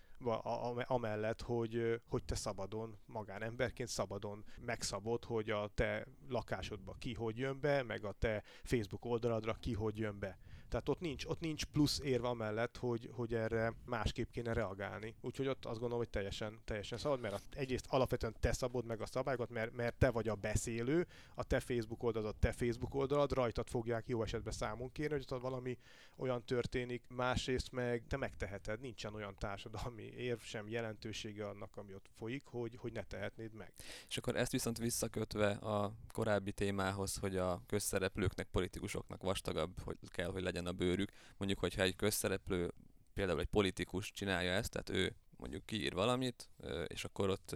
amellett, hogy, hogy te szabadon, magánemberként szabadon megszabod, hogy a te lakásodba ki hogy jön be, meg a te Facebook oldaladra ki hogy jön be. Tehát ott nincs, ott nincs plusz érv amellett, hogy, hogy erre másképp kéne reagálni. Úgyhogy ott azt gondolom, hogy teljesen, teljesen szabad, mert egyrészt alapvetően te szabod meg a szabályokat, mert, mert te vagy a beszélő, a te Facebook oldalad, a te Facebook oldalad, rajtad fogják jó esetben számon kérni, hogy ott valami olyan történik, másrészt meg te megteheted, nincsen olyan társadalmi érv sem jelentősége annak, ami ott folyik, hogy, hogy ne tehetnéd meg. És akkor ezt viszont visszakötve a korábbi témához, hogy a közszereplőknek, politikusoknak vastagabb hogy kell, hogy legyen a bőrük. Mondjuk, hogyha egy közszereplő, például egy politikus csinálja ezt, tehát ő mondjuk kiír valamit, és akkor ott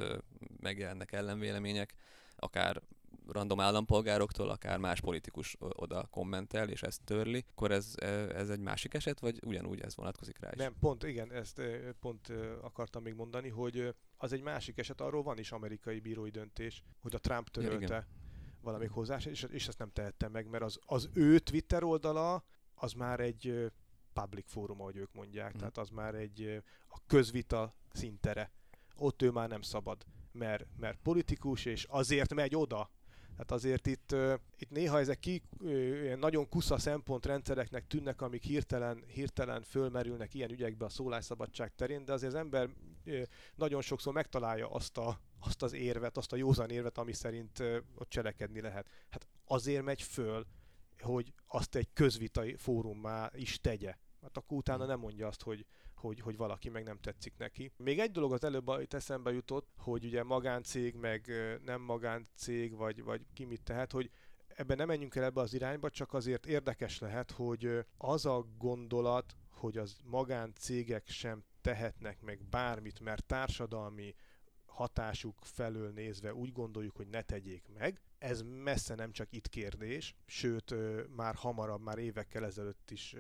megjelennek ellenvélemények, akár random állampolgároktól, akár más politikus oda kommentel, és ezt törli, akkor ez, ez egy másik eset, vagy ugyanúgy ez vonatkozik rá is? Nem, pont, igen, ezt pont akartam még mondani, hogy az egy másik eset, arról van is amerikai bírói döntés, hogy a Trump Ja, törölte valamelyik hozzás, és, és ezt nem tehette meg, mert az, az ő Twitter oldala, az már egy public fórum, ahogy ők mondják, Mhm. tehát az már egy a közvita szintere. Ott ő már nem szabad, mert, mert politikus, és azért megy oda, tehát azért itt, itt néha ezek ki, nagyon kusza szempontrendszereknek tűnnek, amik hirtelen, hirtelen fölmerülnek ilyen ügyekbe a szólásszabadság terén, de azért az ember nagyon sokszor megtalálja azt, a, azt az érvet, azt a józan érvet, ami szerint ott cselekedni lehet. Hát azért megy föl, hogy azt egy közvitai fórummá is tegye. Hát akkor utána nem mondja azt, hogy, hogy, hogy valaki meg nem tetszik neki. Még egy dolog az előbb itt eszembe jutott, hogy ugye magáncég, meg nem magáncég, vagy, vagy ki mit tehet, hogy ebben nem menjünk el ebbe az irányba, csak azért érdekes lehet, hogy az a gondolat, hogy az magáncégek sem tehetnek meg bármit, mert társadalmi hatásuk felől nézve úgy gondoljuk, hogy ne tegyék meg. Ez messze nem csak itt kérdés, sőt már hamarabb, már évekkel ezelőtt is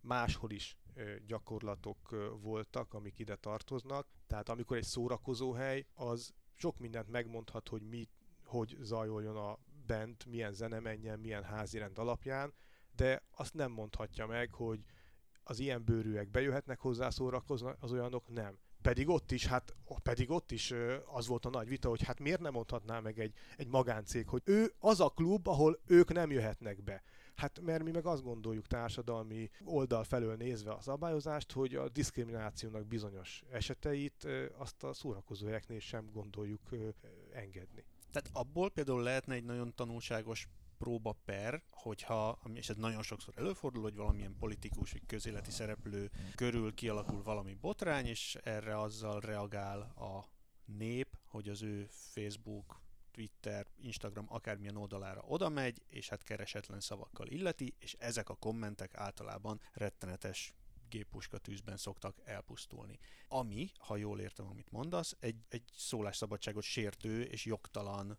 máshol is gyakorlatok voltak, amik ide tartoznak. Tehát amikor egy szórakozóhely, az sok mindent megmondhat, hogy mi, hogy zajoljon a bent, milyen zene menjen, milyen házirend alapján, de azt nem mondhatja meg, hogy az ilyen bőrűek bejöhetnek hozzá szórakozni, az olyanok nem. Pedig ott is, hát pedig ott is az volt a nagy vita, hogy hát miért nem mondhatná meg egy, egy magáncég, hogy ő az a klub, ahol ők nem jöhetnek be. Hát mert mi meg azt gondoljuk társadalmi oldal felől nézve a szabályozást, hogy a diszkriminációnak bizonyos eseteit azt a szórakozóhelyeknél sem gondoljuk engedni. Tehát abból például lehetne egy nagyon tanulságos próba per, hogyha, és ez nagyon sokszor előfordul, hogy valamilyen politikus vagy közéleti szereplő körül kialakul valami botrány, és erre azzal reagál a nép, hogy az ő Facebook, Twitter, Instagram, akármilyen oldalára oda megy, és hát keresetlen szavakkal illeti, és ezek a kommentek általában rettenetes géppuska tűzben szoktak elpusztulni. Ami, ha jól értem, amit mondasz, egy, egy szólásszabadságot sértő és jogtalan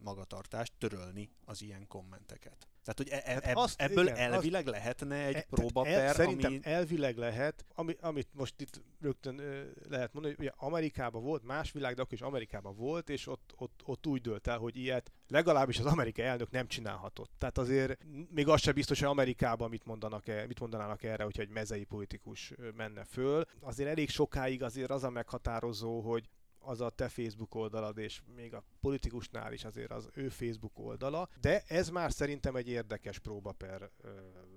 magatartást törölni az ilyen kommenteket. Tehát, hogy e- e- Hát azt- ebből igen, elvileg lehetne egy E- próba tehát el, Szerintem ami... elvileg lehet, ami, amit most itt rögtön ö, lehet mondani, hogy ugye Amerikában volt más világ, de akkor is Amerikában volt, és ott, ott, ott úgy dölt el, hogy ilyet legalábbis az amerikai elnök nem csinálhatott. Tehát azért még az sem biztos, hogy Amerikában mit, mondanak -e, mit mondanának erre, hogyha egy mezei politikus menne föl. Azért elég sokáig azért az a meghatározó, hogy az a te Facebook oldalad, és még a politikusnál is azért az ő Facebook oldala, de ez már szerintem egy érdekes próbaper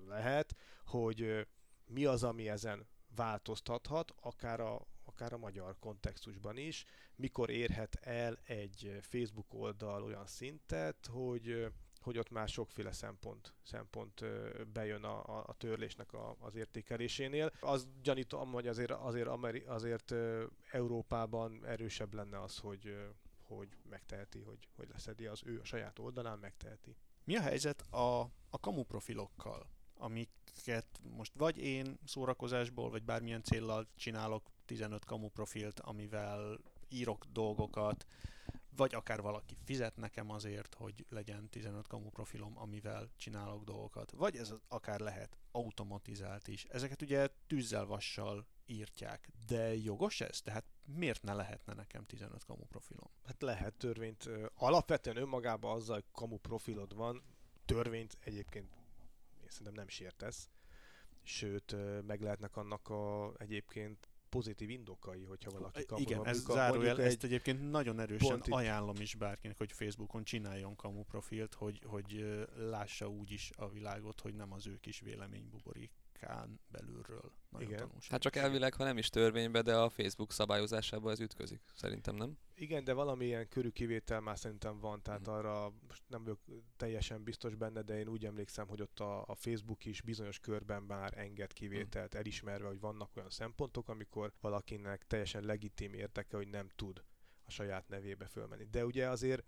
lehet, hogy mi az, ami ezen változtathat, akár a, akár a magyar kontextusban is, mikor érhet el egy Facebook oldal olyan szintet, hogy hogy ott már sokféle szempont, szempont bejön a, a, törlésnek a, az értékelésénél. Az gyanítom, hogy azért, azért, Ameri, azért Európában erősebb lenne az, hogy, hogy megteheti, hogy, hogy leszedi az ő a saját oldalán, megteheti. Mi a helyzet a, a kamu profilokkal, amiket most vagy én szórakozásból, vagy bármilyen céllal csinálok 15 kamu profilt, amivel írok dolgokat, vagy akár valaki fizet nekem azért, hogy legyen 15 kamu profilom, amivel csinálok dolgokat, vagy ez akár lehet automatizált is. Ezeket ugye tűzzel, vassal írtják, de jogos ez? Tehát miért ne lehetne nekem 15 kamu profilom? Hát lehet törvényt. Alapvetően önmagában azzal, hogy kamu profilod van, törvényt egyébként én szerintem nem sértesz. Sőt, meg lehetnek annak a egyébként pozitív indokai, hogyha valaki kap. Igen, ez zárójel, ezt egyébként nagyon erősen pont itt- ajánlom is bárkinek, hogy Facebookon csináljon kamu profilt, hogy, hogy lássa úgy is a világot, hogy nem az ő kis véleménybuborikán belülről. Nagyon Igen. tanulságos. Hát csak elvileg, ha nem is törvénybe, de a Facebook szabályozásába ez ütközik. Szerintem nem. Igen, de valamilyen körű kivétel már szerintem van, tehát Mhm. arra most nem vagyok teljesen biztos benne, de én úgy emlékszem, hogy ott a, a Facebook is bizonyos körben már enged kivételt, elismerve, hogy vannak olyan szempontok, amikor valakinek teljesen legitim érteke, hogy nem tud a saját nevébe fölmenni. De ugye azért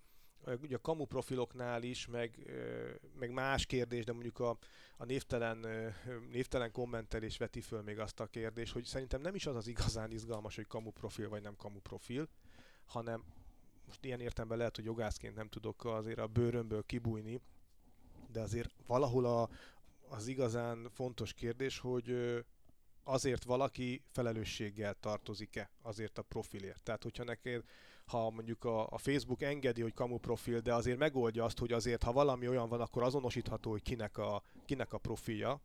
ugye a kamu profiloknál is, meg, meg más kérdés, de mondjuk a, a névtelen, névtelen kommentelés veti föl még azt a kérdést, hogy szerintem nem is az az igazán izgalmas, hogy kamu profil vagy nem kamu profil, hanem most ilyen értelemben lehet, hogy jogászként nem tudok azért a bőrömből kibújni, de azért valahol a, az igazán fontos kérdés, hogy azért valaki felelősséggel tartozik-e azért a profilért. Tehát, hogyha neked, ha mondjuk a, a Facebook engedi, hogy kamu profil, de azért megoldja azt, hogy azért, ha valami olyan van, akkor azonosítható, hogy kinek a, kinek a profilja,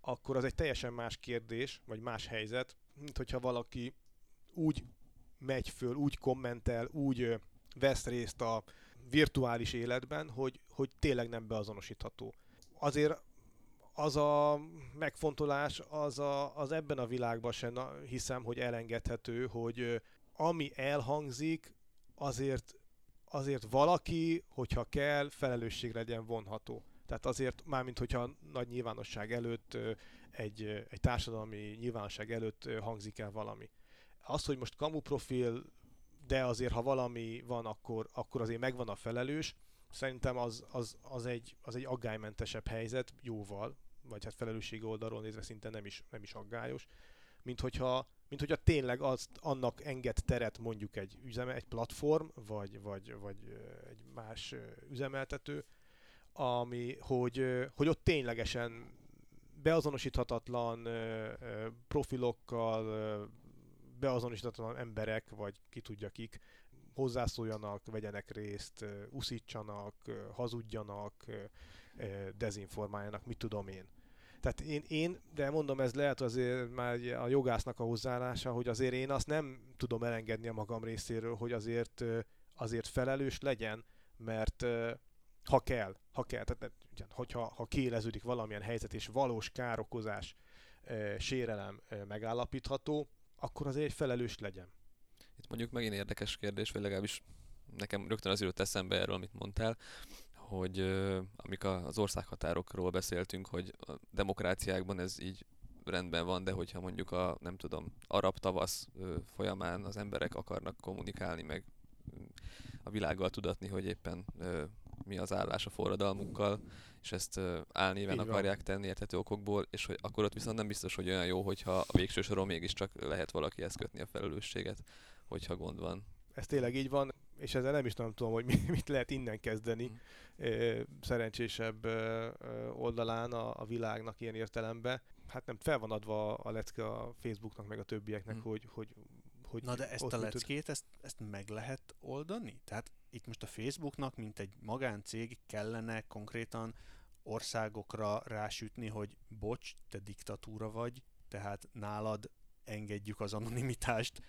akkor az egy teljesen más kérdés, vagy más helyzet, mint hogyha valaki úgy megy föl, úgy kommentel, úgy vesz részt a virtuális életben, hogy, hogy tényleg nem beazonosítható. Azért az a megfontolás, az, a, az ebben a világban sem hiszem, hogy elengedhető, hogy ami elhangzik, azért, azért valaki, hogyha kell, felelősségre legyen vonható. Tehát azért, mármint hogyha nagy nyilvánosság előtt, egy, egy társadalmi nyilvánosság előtt hangzik el valami. Az, hogy most kamu profil, de azért ha valami van, akkor, akkor azért megvan a felelős, szerintem az, az, az, egy, az egy aggálymentesebb helyzet, jóval, vagy hát felelősség oldalról nézve szinte nem is, nem is aggályos, mint hogyha, mint hogyha tényleg azt, annak enged teret mondjuk egy üzeme, egy platform, vagy, vagy, vagy egy más üzemeltető, ami, hogy, hogy ott ténylegesen beazonosíthatatlan profilokkal, beazonosíthatatlan emberek, vagy ki tudja kik, hozzászóljanak, vegyenek részt, uszítsanak, hazudjanak, dezinformáljanak, mit tudom én. Tehát én, én, de mondom, ez lehet azért már a jogásznak a hozzáállása, hogy azért én azt nem tudom elengedni a magam részéről, hogy azért, azért felelős legyen, mert ha kell, ha kell, tehát hogyha ha kiéleződik valamilyen helyzet és valós károkozás, sérelem megállapítható, akkor azért felelős legyen. Itt mondjuk megint érdekes kérdés, vagy legalábbis nekem rögtön az jutott eszembe erről, amit mondtál, hogy ö, amik az országhatárokról beszéltünk, hogy a demokráciákban ez így rendben van, de hogyha mondjuk a, nem tudom, arab tavasz ö, folyamán az emberek akarnak kommunikálni, meg ö, a világgal tudatni, hogy éppen ö, mi az állás a forradalmukkal, és ezt álnéven Így van. akarják tenni érthető okokból, és hogy akkor ott viszont nem biztos, hogy olyan jó, hogyha a végső soron mégiscsak lehet valakihez kötni a felelősséget, hogyha gond van. Ez tényleg így van, és ezzel nem is nem tudom, hogy mi- mit lehet innen kezdeni. Mm. Szerencsésebb oldalán a, a világnak ilyen értelemben. Hát nem, fel van adva a lecke a Facebooknak, meg a többieknek, Mm. hogy, hogy, hogy Na de ezt a leckét, ezt, ezt meg lehet oldani? Tehát itt most a Facebooknak, mint egy magáncég kellene konkrétan országokra rásütni, hogy bocs, te diktatúra vagy, tehát nálad engedjük az anonimitást,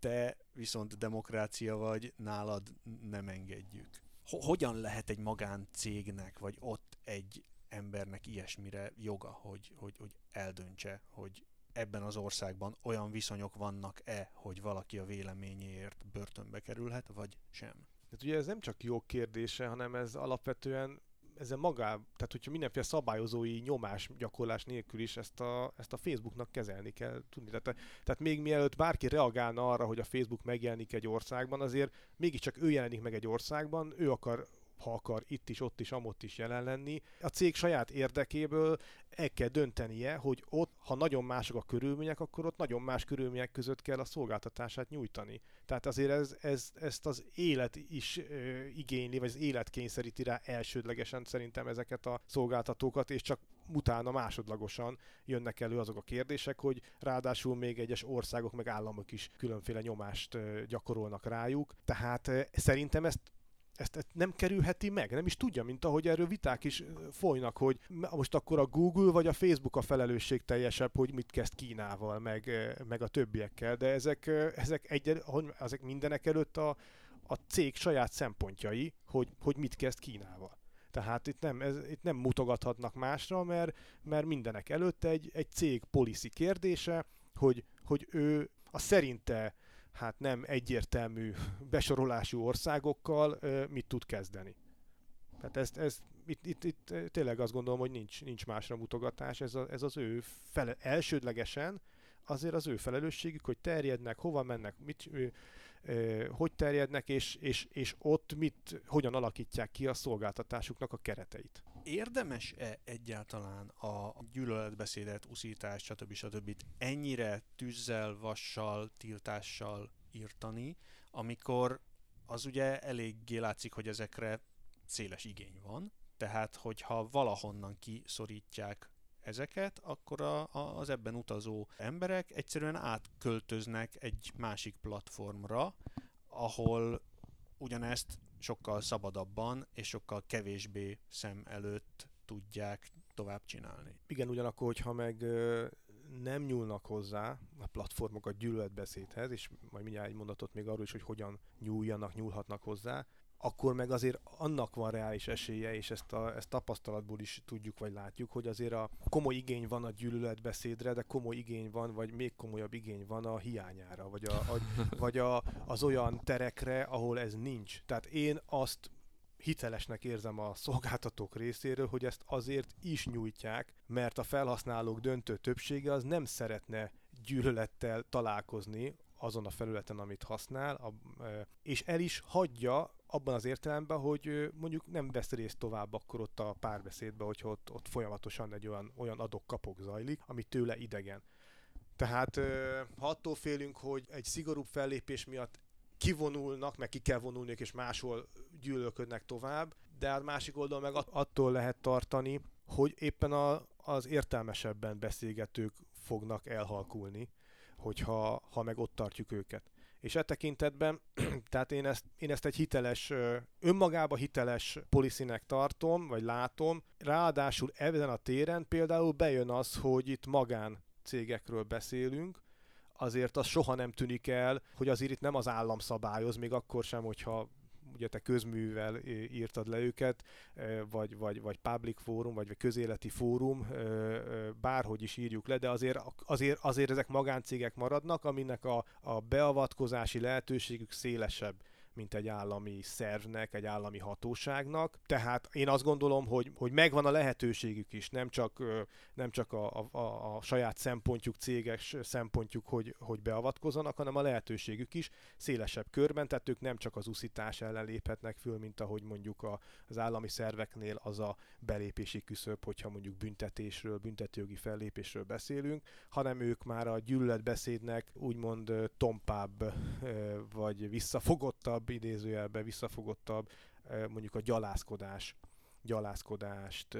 te viszont demokrácia vagy, nálad nem engedjük. Ho- hogyan lehet egy magáncégnek, vagy ott egy embernek ilyesmire joga, hogy, hogy, hogy eldöntse, hogy ebben az országban olyan viszonyok vannak-e, hogy valaki a véleményéért börtönbe kerülhet, vagy sem? Tehát ugye ez nem csak jog kérdése, hanem ez alapvetően ezzel magá, tehát hogyha mindenféle szabályozói nyomás gyakorlás nélkül is ezt a, ezt a Facebooknak kezelni kell tudni. Tehát, tehát még mielőtt bárki reagálna arra, hogy a Facebook megjelenik egy országban, azért mégiscsak ő jelenik meg egy országban, ő akar ha akar itt is, ott is, amott is jelen lenni. A cég saját érdekéből el kell döntenie, hogy ott, ha nagyon mások a körülmények, akkor ott nagyon más körülmények között kell a szolgáltatását nyújtani. Tehát azért ez, ez, ezt az élet is ö, igényli, vagy az élet kényszeríti rá elsődlegesen szerintem ezeket a szolgáltatókat, és csak utána másodlagosan jönnek elő azok a kérdések, hogy ráadásul még egyes országok meg államok is különféle nyomást gyakorolnak rájuk. Tehát szerintem ezt ezt, ezt nem kerülheti meg, nem is tudja, mint ahogy erről viták is folynak, hogy most akkor a Google vagy a Facebook a felelősség teljesebb, hogy mit kezd Kínával, meg, meg a többiekkel, de ezek, ezek, egy, ezek mindenek előtt a, a cég saját szempontjai, hogy, hogy mit kezd Kínával. Tehát itt nem, ez, itt nem mutogathatnak másra, mert, mert mindenek előtt egy, egy cég policy kérdése, hogy, hogy ő a szerinte hát nem egyértelmű besorolású országokkal mit tud kezdeni. Tehát ezt, ezt itt, itt, itt tényleg azt gondolom, hogy nincs, nincs másra mutogatás, ez, a, ez az ő fele, elsődlegesen azért az ő felelősségük, hogy terjednek, hova mennek, mit, ö, ö, hogy terjednek, és, és, és ott mit, hogyan alakítják ki a szolgáltatásuknak a kereteit. Érdemes-e egyáltalán a gyűlöletbeszédet, uszítást, stb. stb. ennyire tűzzel, vassal, tiltással írtani, amikor az ugye eléggé látszik, hogy ezekre széles igény van, tehát hogyha valahonnan kiszorítják ezeket, akkor a, a, az ebben utazó emberek egyszerűen átköltöznek egy másik platformra, ahol ugyanezt sokkal szabadabban és sokkal kevésbé szem előtt tudják tovább csinálni. Igen, ugyanakkor, hogyha meg nem nyúlnak hozzá a platformok a gyűlöletbeszédhez, és majd mindjárt egy mondatot még arról is, hogy hogyan nyúljanak, nyúlhatnak hozzá, akkor meg azért annak van reális esélye, és ezt, a, ezt tapasztalatból is tudjuk, vagy látjuk, hogy azért a komoly igény van a gyűlöletbeszédre, de komoly igény van, vagy még komolyabb igény van a hiányára, vagy, a, a, vagy a, az olyan terekre, ahol ez nincs. Tehát én azt hitelesnek érzem a szolgáltatók részéről, hogy ezt azért is nyújtják, mert a felhasználók döntő többsége az nem szeretne gyűlölettel találkozni azon a felületen, amit használ, a, és el is hagyja abban az értelemben, hogy mondjuk nem vesz részt tovább akkor ott a párbeszédbe, hogyha ott, ott folyamatosan egy olyan, olyan adok-kapok zajlik, ami tőle idegen. Tehát ha attól félünk, hogy egy szigorúbb fellépés miatt kivonulnak, meg ki kell vonulniuk, és máshol gyűlölködnek tovább, de a másik oldalon meg at- attól lehet tartani, hogy éppen a, az értelmesebben beszélgetők fognak elhalkulni, hogyha ha meg ott tartjuk őket. És e tekintetben, tehát én ezt, én ezt egy hiteles, önmagába hiteles policynek tartom, vagy látom. Ráadásul ezen a téren például bejön az, hogy itt magán cégekről beszélünk, azért az soha nem tűnik el, hogy azért itt nem az állam szabályoz, még akkor sem, hogyha ugye te közművel írtad le őket, vagy, vagy, vagy public fórum, vagy, közéleti fórum, bárhogy is írjuk le, de azért, azért, azért ezek magáncégek maradnak, aminek a, a beavatkozási lehetőségük szélesebb, mint egy állami szervnek, egy állami hatóságnak. Tehát én azt gondolom, hogy, hogy megvan a lehetőségük is, nem csak, nem csak a, a, a saját szempontjuk, céges szempontjuk, hogy, hogy beavatkozzanak, hanem a lehetőségük is szélesebb körben, tehát ők nem csak az uszítás ellen léphetnek föl, mint ahogy mondjuk a, az állami szerveknél az a belépési küszöb, hogyha mondjuk büntetésről, büntetőjogi fellépésről beszélünk, hanem ők már a gyűlöletbeszédnek úgymond tompább vagy visszafogottabb, idézőjelben visszafogottabb, mondjuk a gyalázkodás gyalázkodást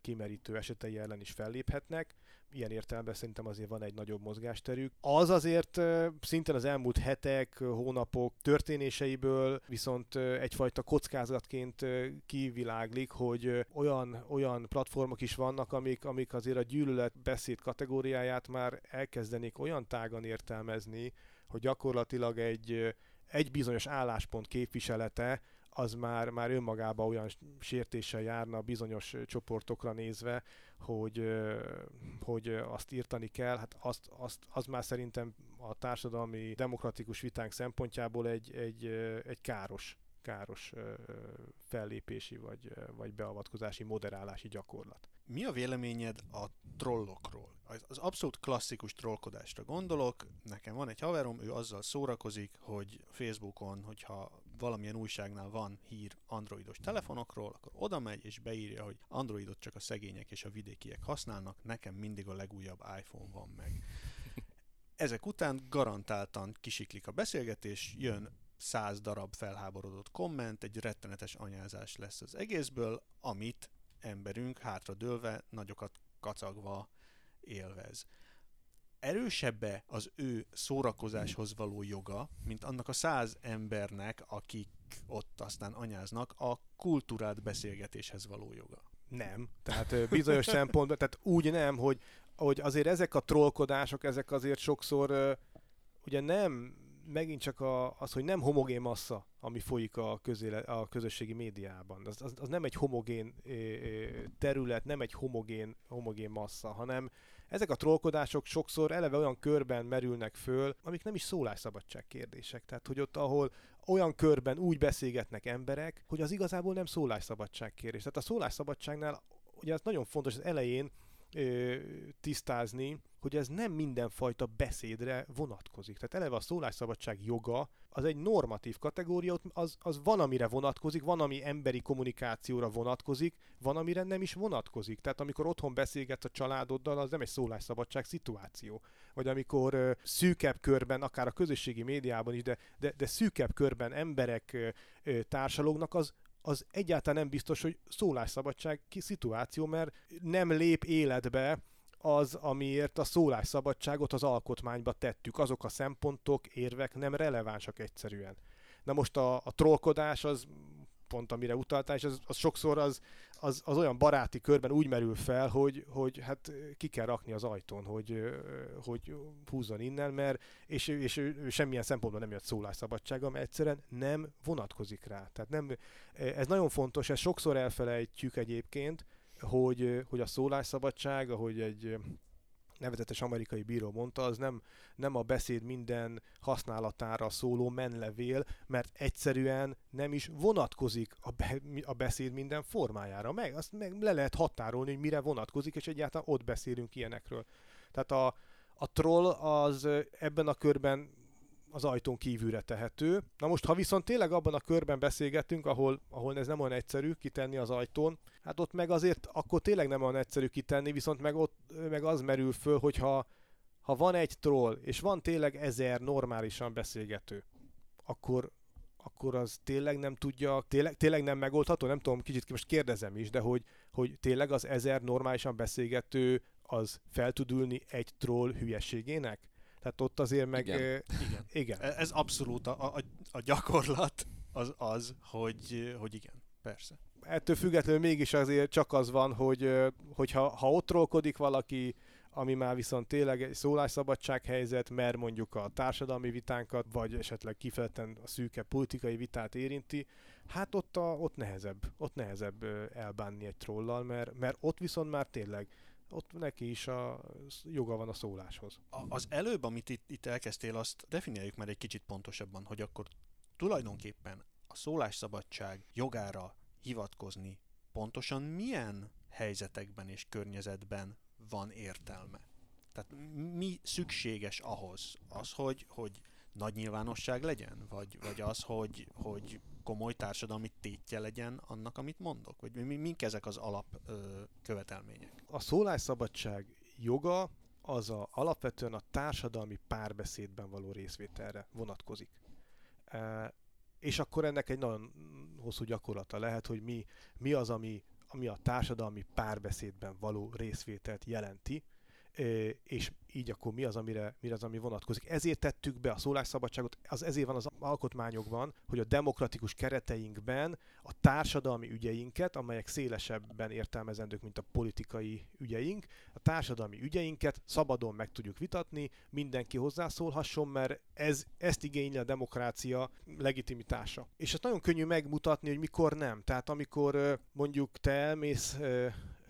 kimerítő esetei ellen is felléphetnek. Ilyen értelemben szerintem azért van egy nagyobb mozgásterük. Az azért szintén az elmúlt hetek, hónapok történéseiből viszont egyfajta kockázatként kiviláglik, hogy olyan, olyan platformok is vannak, amik, amik azért a gyűlölet beszéd kategóriáját már elkezdenék olyan tágan értelmezni, hogy gyakorlatilag egy, egy bizonyos álláspont képviselete az már, már önmagában olyan sértéssel járna bizonyos csoportokra nézve, hogy, hogy azt írtani kell, hát azt, azt, az már szerintem a társadalmi demokratikus vitánk szempontjából egy, egy, egy káros káros fellépési vagy, vagy beavatkozási, moderálási gyakorlat. Mi a véleményed a trollokról? Az abszolút klasszikus trollkodásra gondolok. Nekem van egy haverom, ő azzal szórakozik, hogy Facebookon, hogyha valamilyen újságnál van hír androidos telefonokról, akkor oda megy és beírja, hogy androidot csak a szegények és a vidékiek használnak, nekem mindig a legújabb iPhone van meg. Ezek után garantáltan kisiklik a beszélgetés, jön száz darab felháborodott komment, egy rettenetes anyázás lesz az egészből, amit emberünk hátradőlve, nagyokat kacagva élvez. Erősebbe az ő szórakozáshoz való joga, mint annak a száz embernek, akik ott aztán anyáznak, a kultúrált beszélgetéshez való joga. Nem. Tehát bizonyos szempontból, tehát úgy nem, hogy, hogy azért ezek a trollkodások, ezek azért sokszor ugye nem megint csak a, az, hogy nem homogén massza, ami folyik a, közéle, a közösségi médiában. Az, az, az nem egy homogén terület, nem egy homogén, homogén massza, hanem ezek a trollkodások sokszor eleve olyan körben merülnek föl, amik nem is szólásszabadság kérdések. Tehát, hogy ott, ahol olyan körben úgy beszélgetnek emberek, hogy az igazából nem szólásszabadság kérdés. Tehát a szólásszabadságnál, ugye ez nagyon fontos az elején, tisztázni, hogy ez nem mindenfajta beszédre vonatkozik. Tehát eleve a szólásszabadság joga az egy normatív kategória, az, az van, amire vonatkozik, van, ami emberi kommunikációra vonatkozik, van, amire nem is vonatkozik. Tehát amikor otthon beszélgetsz a családoddal, az nem egy szólásszabadság szituáció. Vagy amikor ö, szűkebb körben, akár a közösségi médiában is, de, de, de szűkebb körben emberek ö, társalognak, az, az egyáltalán nem biztos, hogy szólásszabadság szituáció, mert nem lép életbe az, amiért a szólásszabadságot az alkotmányba tettük. Azok a szempontok, érvek nem relevánsak egyszerűen. Na most a, a trollkodás az pont amire utaltál, és az, az sokszor az, az, az olyan baráti körben úgy merül fel, hogy, hogy hát ki kell rakni az ajtón, hogy, hogy húzzon innen, mert és, és ő semmilyen szempontból nem jött szólásszabadsága, mert egyszerűen nem vonatkozik rá. Tehát nem, ez nagyon fontos, ezt sokszor elfelejtjük egyébként, hogy, hogy a szólásszabadság, ahogy egy nevezetes amerikai bíró mondta, az nem, nem a beszéd minden használatára szóló menlevél, mert egyszerűen nem is vonatkozik a, be, a beszéd minden formájára. Meg azt meg le lehet határolni, hogy mire vonatkozik, és egyáltalán ott beszélünk ilyenekről. Tehát a, a troll az ebben a körben az ajtón kívülre tehető. Na most, ha viszont tényleg abban a körben beszélgetünk, ahol, ahol ez nem olyan egyszerű kitenni az ajtón, hát ott meg azért akkor tényleg nem olyan egyszerű kitenni, viszont meg ott meg az merül föl, hogyha ha van egy troll, és van tényleg ezer normálisan beszélgető, akkor, akkor az tényleg nem tudja, tényleg, tényleg nem megoldható, nem tudom, kicsit most kérdezem is, de hogy, hogy tényleg az ezer normálisan beszélgető az fel tud ülni egy troll hülyeségének? Tehát ott azért meg... Igen. Igen. igen. E, ez abszolút a, a, a gyakorlat az az, hogy, hogy igen, persze. Ettől függetlenül mégis azért csak az van, hogy, hogy ha, ha ott trollkodik valaki, ami már viszont tényleg egy szólásszabadság helyzet, mert mondjuk a társadalmi vitánkat, vagy esetleg kifejezetten a szűke politikai vitát érinti, hát ott, a, ott nehezebb, ott nehezebb elbánni egy trollal, mert, mert ott viszont már tényleg ott neki is a joga van a szóláshoz. A, az előbb, amit itt, itt elkezdtél, azt definiáljuk már egy kicsit pontosabban, hogy akkor tulajdonképpen a szólásszabadság jogára hivatkozni pontosan milyen helyzetekben és környezetben van értelme? Tehát mi szükséges ahhoz? Az, hogy, hogy nagy nyilvánosság legyen? Vagy, vagy az, hogy, hogy komoly társadalmi tétje legyen annak, amit mondok? Vagy mi, mink ezek az alap követelmények? A szólásszabadság joga az a, alapvetően a társadalmi párbeszédben való részvételre vonatkozik. E, és akkor ennek egy nagyon hosszú gyakorlata lehet, hogy mi, mi az, ami, ami a társadalmi párbeszédben való részvételt jelenti, és így akkor mi az, amire, mi az, ami vonatkozik. Ezért tettük be a szólásszabadságot, az ezért van az alkotmányokban, hogy a demokratikus kereteinkben a társadalmi ügyeinket, amelyek szélesebben értelmezendők, mint a politikai ügyeink, a társadalmi ügyeinket szabadon meg tudjuk vitatni, mindenki hozzászólhasson, mert ez, ezt igényli a demokrácia legitimitása. És ezt nagyon könnyű megmutatni, hogy mikor nem. Tehát amikor mondjuk te elmész,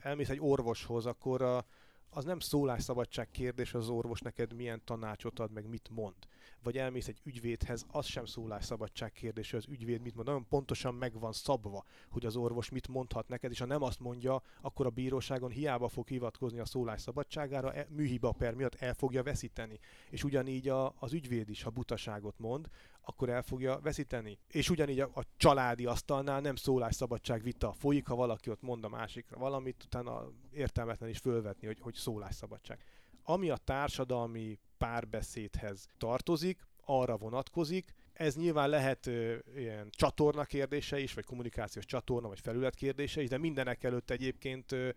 elmész egy orvoshoz, akkor a, az nem szólásszabadság kérdés, az orvos neked milyen tanácsot ad, meg mit mond. Vagy elmész egy ügyvédhez, az sem szólásszabadság kérdés, az ügyvéd mit mond. Nagyon pontosan meg van szabva, hogy az orvos mit mondhat neked, és ha nem azt mondja, akkor a bíróságon hiába fog hivatkozni a szólásszabadságára, e, műhiba per miatt el fogja veszíteni. És ugyanígy a, az ügyvéd is, ha butaságot mond, akkor el fogja veszíteni. És ugyanígy a, a családi asztalnál nem szólásszabadság vita folyik, ha valaki ott mond a másikra valamit, utána értelmetlen is fölvetni, hogy, hogy szólásszabadság. Ami a társadalmi párbeszédhez tartozik, arra vonatkozik, ez nyilván lehet ö, ilyen csatorna kérdése is, vagy kommunikációs csatorna, vagy felület kérdése is, de mindenek előtt egyébként ö,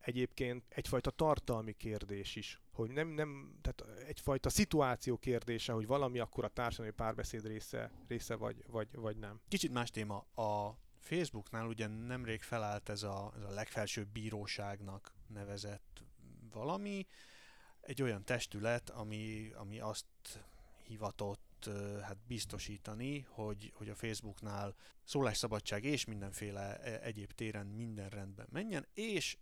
egyébként egyfajta tartalmi kérdés is, hogy nem, nem, tehát egyfajta szituáció kérdése, hogy valami akkor a társadalmi párbeszéd része, része vagy, vagy, vagy nem. Kicsit más téma. A Facebooknál ugye nemrég felállt ez a, ez a legfelsőbb bíróságnak nevezett valami, egy olyan testület, ami, ami azt hivatott hát biztosítani, hogy, hogy a Facebooknál szólásszabadság és mindenféle e, egyéb téren minden rendben menjen, és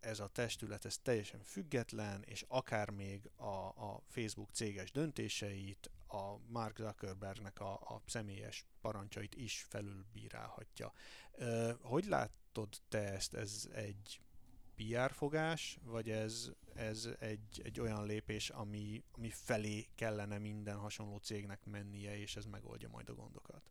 ez a testület ez teljesen független, és akár még a, a Facebook céges döntéseit, a Mark Zuckerbergnek a, a személyes parancsait is felülbírálhatja. Hogy látod te ezt? Ez egy PR fogás, vagy ez, ez egy, egy olyan lépés, ami, ami felé kellene minden hasonló cégnek mennie, és ez megoldja majd a gondokat?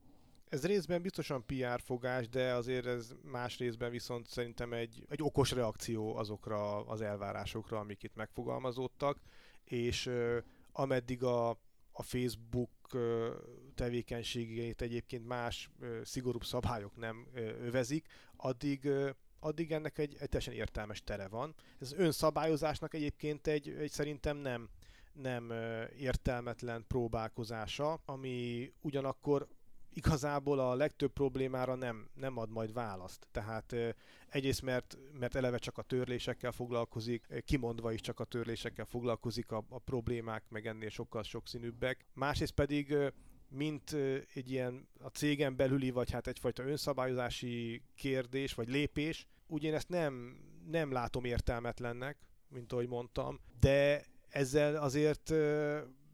Ez részben biztosan PR fogás, de azért ez más részben viszont szerintem egy, egy okos reakció azokra az elvárásokra, amik itt megfogalmazódtak, és uh, ameddig a, a Facebook uh, tevékenységét egyébként más uh, szigorúbb szabályok nem uh, övezik, addig uh, addig ennek egy, egy teljesen értelmes tere van. Ez az önszabályozásnak egyébként egy, egy szerintem nem, nem értelmetlen próbálkozása, ami ugyanakkor igazából a legtöbb problémára nem, nem ad majd választ. Tehát egyrészt mert, mert eleve csak a törlésekkel foglalkozik, kimondva is csak a törlésekkel foglalkozik, a, a problémák meg ennél sokkal sokszínűbbek. Másrészt pedig mint egy ilyen a cégen belüli, vagy hát egyfajta önszabályozási kérdés, vagy lépés, úgy én ezt nem, nem látom értelmetlennek, mint ahogy mondtam, de ezzel azért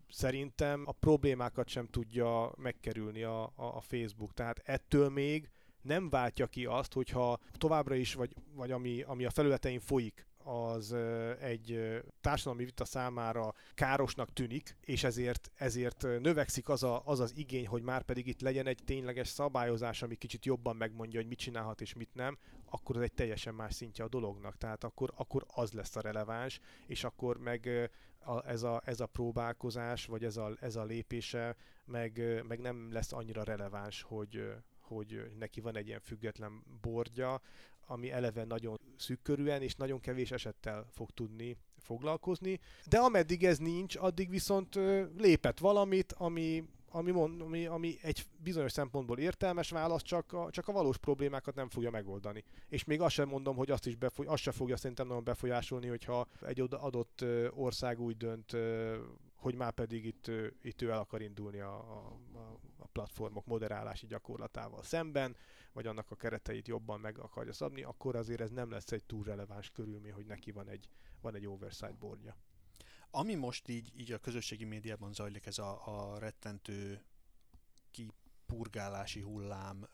szerintem a problémákat sem tudja megkerülni a, a, a Facebook. Tehát ettől még nem váltja ki azt, hogyha továbbra is, vagy, vagy ami, ami a felületein folyik, az egy társadalmi vita számára károsnak tűnik, és ezért, ezért növekszik az, a, az az igény, hogy már pedig itt legyen egy tényleges szabályozás, ami kicsit jobban megmondja, hogy mit csinálhat és mit nem, akkor ez egy teljesen más szintje a dolognak. Tehát akkor, akkor az lesz a releváns, és akkor meg a, ez, a, ez a próbálkozás, vagy ez a, ez a lépése meg, meg nem lesz annyira releváns, hogy, hogy neki van egy ilyen független bordja, ami eleve nagyon szűkkörűen és nagyon kevés esettel fog tudni foglalkozni. De ameddig ez nincs, addig viszont lépett valamit, ami, ami, mond, ami, ami egy bizonyos szempontból értelmes válasz, csak a, csak a valós problémákat nem fogja megoldani. És még azt sem mondom, hogy azt is befoly, azt sem fogja szerintem nagyon befolyásolni, hogyha egy adott ország úgy dönt, hogy már pedig itt, itt ő el akar indulni a, a, a platformok moderálási gyakorlatával szemben, vagy annak a kereteit jobban meg akarja szabni, akkor azért ez nem lesz egy túl releváns körülmény, hogy neki van egy, van egy oversight boardja. Ami most így, így a közösségi médiában zajlik, ez a, a rettentő purgálási hullám,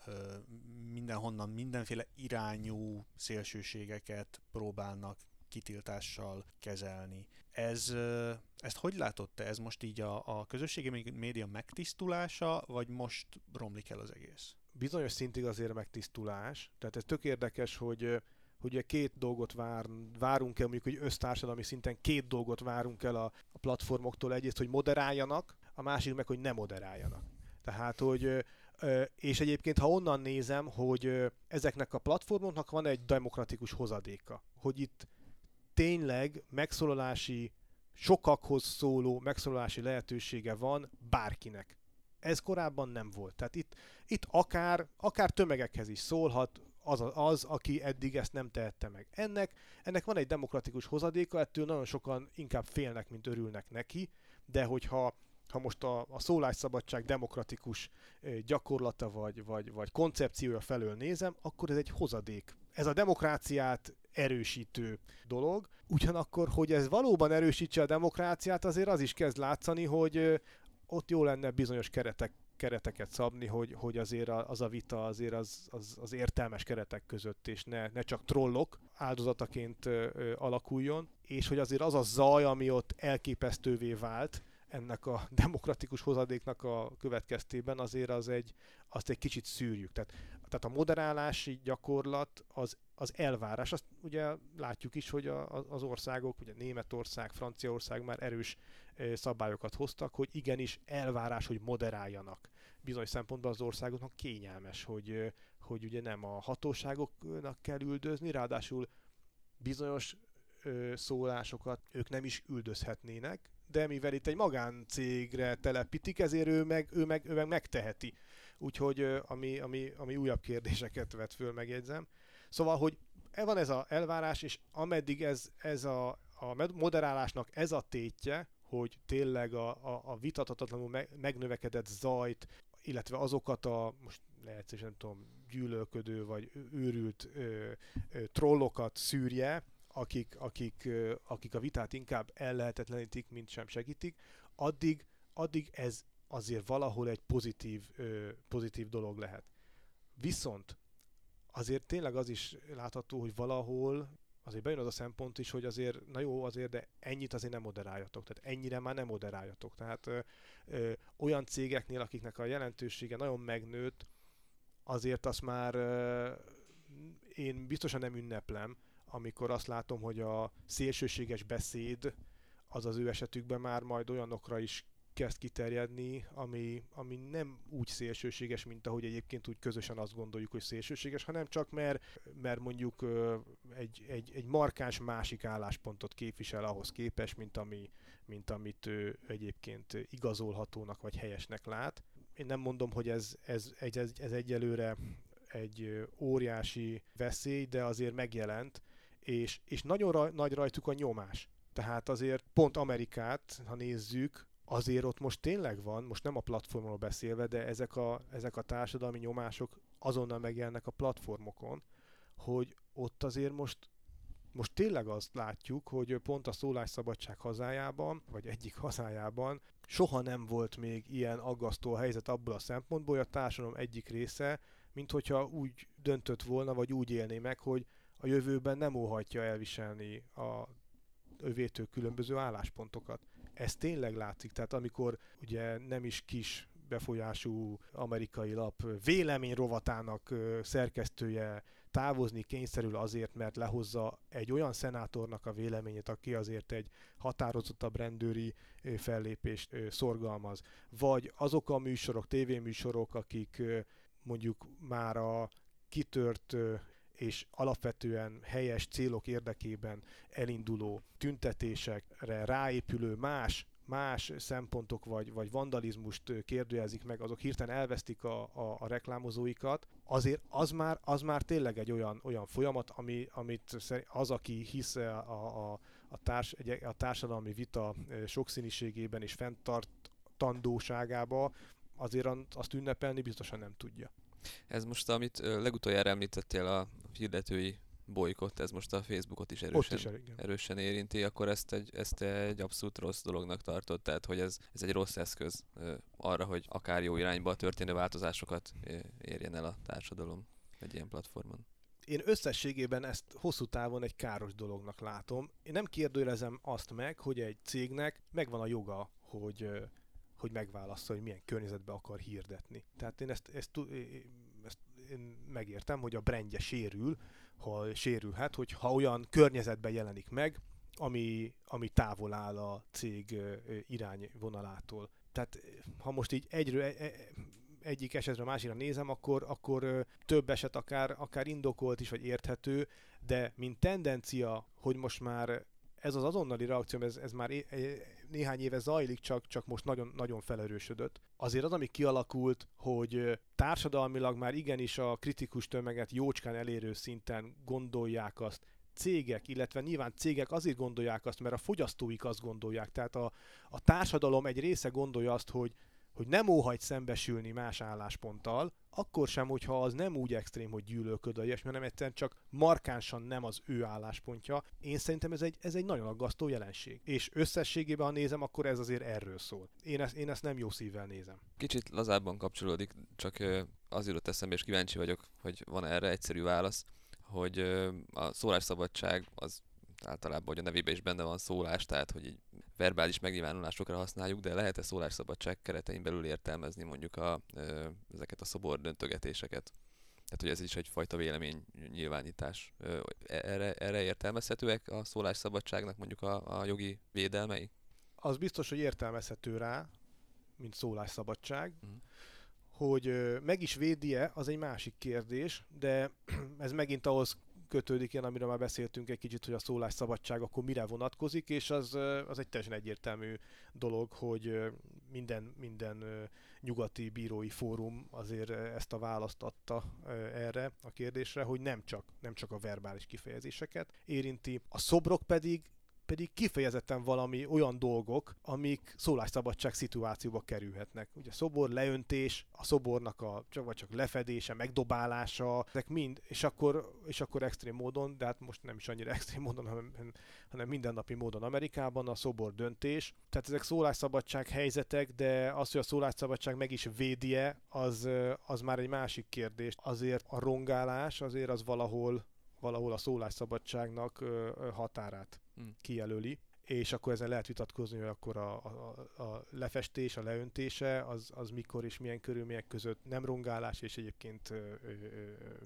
mindenhonnan mindenféle irányú szélsőségeket próbálnak kitiltással kezelni. Ez, ezt hogy látod te? Ez most így a, a közösségi média megtisztulása, vagy most romlik el az egész? Bizonyos szintig azért megtisztulás. Tehát ez tök érdekes, hogy hogy ugye két dolgot vár, várunk el, mondjuk, hogy össztársadalmi szinten két dolgot várunk el a, a platformoktól. Egyrészt, hogy moderáljanak, a másik meg, hogy nem moderáljanak. Tehát, hogy és egyébként, ha onnan nézem, hogy ezeknek a platformoknak van egy demokratikus hozadéka, hogy itt tényleg megszólalási, sokakhoz szóló megszólalási lehetősége van bárkinek. Ez korábban nem volt. Tehát itt, itt akár, akár tömegekhez is szólhat, az, az, aki eddig ezt nem tehette meg. Ennek, ennek van egy demokratikus hozadéka, ettől nagyon sokan inkább félnek, mint örülnek neki, de hogyha ha most a, a szólásszabadság demokratikus gyakorlata vagy, vagy, vagy koncepciója felől nézem, akkor ez egy hozadék. Ez a demokráciát erősítő dolog. Ugyanakkor, hogy ez valóban erősítse a demokráciát, azért az is kezd látszani, hogy ott jó lenne bizonyos keretek kereteket szabni, hogy, hogy azért az a vita azért az, az, az értelmes keretek között, és ne, ne csak trollok áldozataként ö, ö, alakuljon, és hogy azért az a zaj, ami ott elképesztővé vált, ennek a demokratikus hozadéknak a következtében azért az egy, azt egy kicsit szűrjük. Tehát, tehát a moderálási gyakorlat az, az elvárás. Azt ugye látjuk is, hogy a, az országok, ugye Németország, Franciaország már erős szabályokat hoztak, hogy igenis elvárás, hogy moderáljanak. Bizonyos szempontból az országoknak kényelmes, hogy, hogy ugye nem a hatóságoknak kell üldözni, ráadásul bizonyos szólásokat ők nem is üldözhetnének, de mivel itt egy magáncégre telepítik, ezért ő meg, ő meg, ő meg megteheti. Úgyhogy ami, ami, ami újabb kérdéseket vet föl, megjegyzem. Szóval, hogy e van ez az elvárás, és ameddig ez, ez a, a moderálásnak ez a tétje, hogy tényleg a, a, a vitathatatlanul megnövekedett zajt, illetve azokat a, most lehet, hogy nem tudom, gyűlölködő vagy őrült ö, ö, trollokat szűrje, akik, akik, akik a vitát inkább ellehetetlenítik, mint sem segítik, addig, addig ez azért valahol egy pozitív, pozitív dolog lehet. Viszont azért tényleg az is látható, hogy valahol azért bejön az a szempont is, hogy azért, na jó, azért, de ennyit azért nem moderáljatok. Tehát ennyire már nem moderáljatok. Tehát ö, ö, olyan cégeknél, akiknek a jelentősége nagyon megnőtt, azért azt már ö, én biztosan nem ünneplem, amikor azt látom, hogy a szélsőséges beszéd az az ő esetükben már majd olyanokra is kezd kiterjedni, ami, ami nem úgy szélsőséges, mint ahogy egyébként úgy közösen azt gondoljuk, hogy szélsőséges, hanem csak mert, mert mondjuk egy, egy, egy markáns másik álláspontot képvisel ahhoz képes, mint, ami, mint amit ő egyébként igazolhatónak vagy helyesnek lát. Én nem mondom, hogy ez, ez, ez, ez egyelőre egy óriási veszély, de azért megjelent, és, és nagyon raj, nagy rajtuk a nyomás. Tehát azért pont Amerikát, ha nézzük, azért ott most tényleg van, most nem a platformról beszélve, de ezek a, ezek a társadalmi nyomások azonnal megjelennek a platformokon, hogy ott azért most most tényleg azt látjuk, hogy pont a szólásszabadság hazájában, vagy egyik hazájában soha nem volt még ilyen aggasztó helyzet abból a szempontból, hogy a társadalom egyik része, mint hogyha úgy döntött volna, vagy úgy élné meg, hogy a jövőben nem óhatja elviselni a övétől különböző álláspontokat. Ez tényleg látszik, tehát amikor ugye nem is kis befolyású amerikai lap vélemény rovatának szerkesztője távozni kényszerül azért, mert lehozza egy olyan szenátornak a véleményét, aki azért egy határozottabb rendőri fellépést szorgalmaz. Vagy azok a műsorok, tévéműsorok, akik mondjuk már a kitört és alapvetően helyes célok érdekében elinduló tüntetésekre ráépülő más más szempontok vagy, vagy vandalizmust kérdőjezik meg, azok hirtelen elvesztik a, a, a reklámozóikat, azért az már, az már tényleg egy olyan, olyan folyamat, ami, amit az, aki hisz a, a, a, társ, a társadalmi vita sokszínűségében és fenntartandóságába, azért azt ünnepelni biztosan nem tudja. Ez most, amit legutoljára említettél a hirdetői bolykott, ez most a Facebookot is erősen, is, igen. erősen érinti, akkor ezt egy, ezt egy abszolút rossz dolognak tartott, tehát hogy ez, ez egy rossz eszköz arra, hogy akár jó irányba történő változásokat érjen el a társadalom egy ilyen platformon. Én összességében ezt hosszú távon egy káros dolognak látom. Én nem kérdőjelezem azt meg, hogy egy cégnek megvan a joga, hogy, hogy megválassza, hogy milyen környezetbe akar hirdetni. Tehát én ezt, ezt én megértem, hogy a brandje sérül, ha sérülhet, hogy ha olyan környezetben jelenik meg, ami, ami távol áll a cég irányvonalától. Tehát ha most így egyről, e- e- egyik esetre a másikra nézem, akkor, akkor több eset akár, akár indokolt is, vagy érthető, de mint tendencia, hogy most már ez az azonnali reakció, ez, ez már é, néhány éve zajlik, csak, csak most nagyon, nagyon felerősödött. Azért az, ami kialakult, hogy társadalmilag már igenis a kritikus tömeget jócskán elérő szinten gondolják azt, cégek, illetve nyilván cégek azért gondolják azt, mert a fogyasztóik azt gondolják. Tehát a, a társadalom egy része gondolja azt, hogy hogy nem óhajt szembesülni más állásponttal, akkor sem, hogyha az nem úgy extrém, hogy gyűlölköd a ilyesmi, hanem egyszerűen csak markánsan nem az ő álláspontja. Én szerintem ez egy, ez egy nagyon aggasztó jelenség. És összességében, ha nézem, akkor ez azért erről szól. Én ezt, én ezt nem jó szívvel nézem. Kicsit lazábban kapcsolódik, csak az jutott eszembe, és kíváncsi vagyok, hogy van erre egyszerű válasz, hogy a szólásszabadság az általában, hogy a nevében is benne van szólás, tehát hogy így verbális megnyilvánulásokra használjuk, de lehet-e szólásszabadság keretein belül értelmezni mondjuk a, ezeket a szobor döntögetéseket? Tehát, hogy ez is egyfajta vélemény nyilvánítás. Ö, Erre, erre értelmezhetőek a szólásszabadságnak mondjuk a, a jogi védelmei? Az biztos, hogy értelmezhető rá, mint szólásszabadság. Mhm. Hogy meg is védi-e, az egy másik kérdés, de ez megint ahhoz kötődik ilyen, amiről már beszéltünk egy kicsit, hogy a szólásszabadság akkor mire vonatkozik, és az, az egy teljesen egyértelmű dolog, hogy minden, minden nyugati bírói fórum azért ezt a választ adta erre a kérdésre, hogy nem csak, nem csak a verbális kifejezéseket érinti, a szobrok pedig pedig kifejezetten valami olyan dolgok, amik szólásszabadság szituációba kerülhetnek. Ugye szobor leöntés, a szobornak a csak, vagy csak lefedése, megdobálása, ezek mind, és akkor, és akkor extrém módon, de hát most nem is annyira extrém módon, hanem, hanem mindennapi módon Amerikában a szobor döntés. Tehát ezek szólásszabadság helyzetek, de az, hogy a szólásszabadság meg is védje, az, az már egy másik kérdés. Azért a rongálás azért az valahol valahol a szólásszabadságnak határát Mm. kijelöli, és akkor ezen lehet vitatkozni, hogy akkor a, a, a lefestés, a leöntése, az, az mikor és milyen körülmények között nem rongálás, és egyébként ö, ö,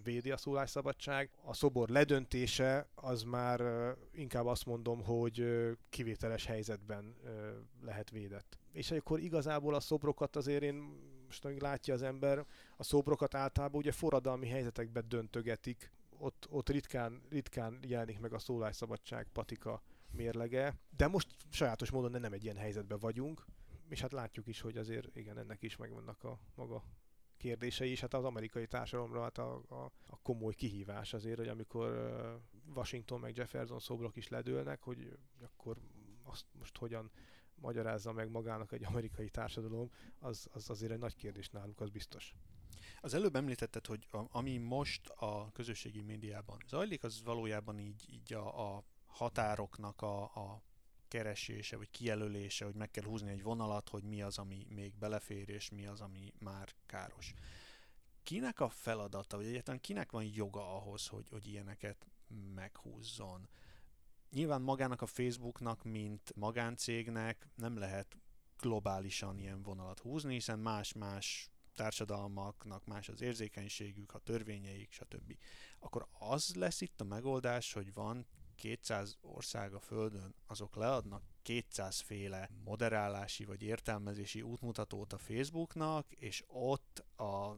védi a szólásszabadság. A szobor ledöntése, az már ö, inkább azt mondom, hogy ö, kivételes helyzetben ö, lehet védett. És akkor igazából a szobrokat azért én most amíg látja az ember, a szobrokat általában ugye forradalmi helyzetekben döntögetik, ott, ott ritkán, ritkán jelenik meg a szólásszabadság patika mérlege, de most sajátos módon nem egy ilyen helyzetben vagyunk, és hát látjuk is, hogy azért igen, ennek is megvannak a maga kérdései, és hát az amerikai társadalomra hát a, a, a komoly kihívás azért, hogy amikor Washington meg Jefferson szobrok is ledőlnek, hogy akkor azt most hogyan magyarázza meg magának egy amerikai társadalom, az, az azért egy nagy kérdés náluk, az biztos. Az előbb említetted, hogy a, ami most a közösségi médiában zajlik, az valójában így, így a, a határoknak a, a keresése, vagy kijelölése, hogy meg kell húzni egy vonalat, hogy mi az, ami még belefér, és mi az, ami már káros. Kinek a feladata, vagy egyáltalán kinek van joga ahhoz, hogy, hogy ilyeneket meghúzzon? Nyilván magának a Facebooknak, mint magáncégnek nem lehet globálisan ilyen vonalat húzni, hiszen más-más társadalmaknak más az érzékenységük, a törvényeik, stb. Akkor az lesz itt a megoldás, hogy van 200 ország a Földön, azok leadnak 200 féle moderálási vagy értelmezési útmutatót a Facebooknak, és ott a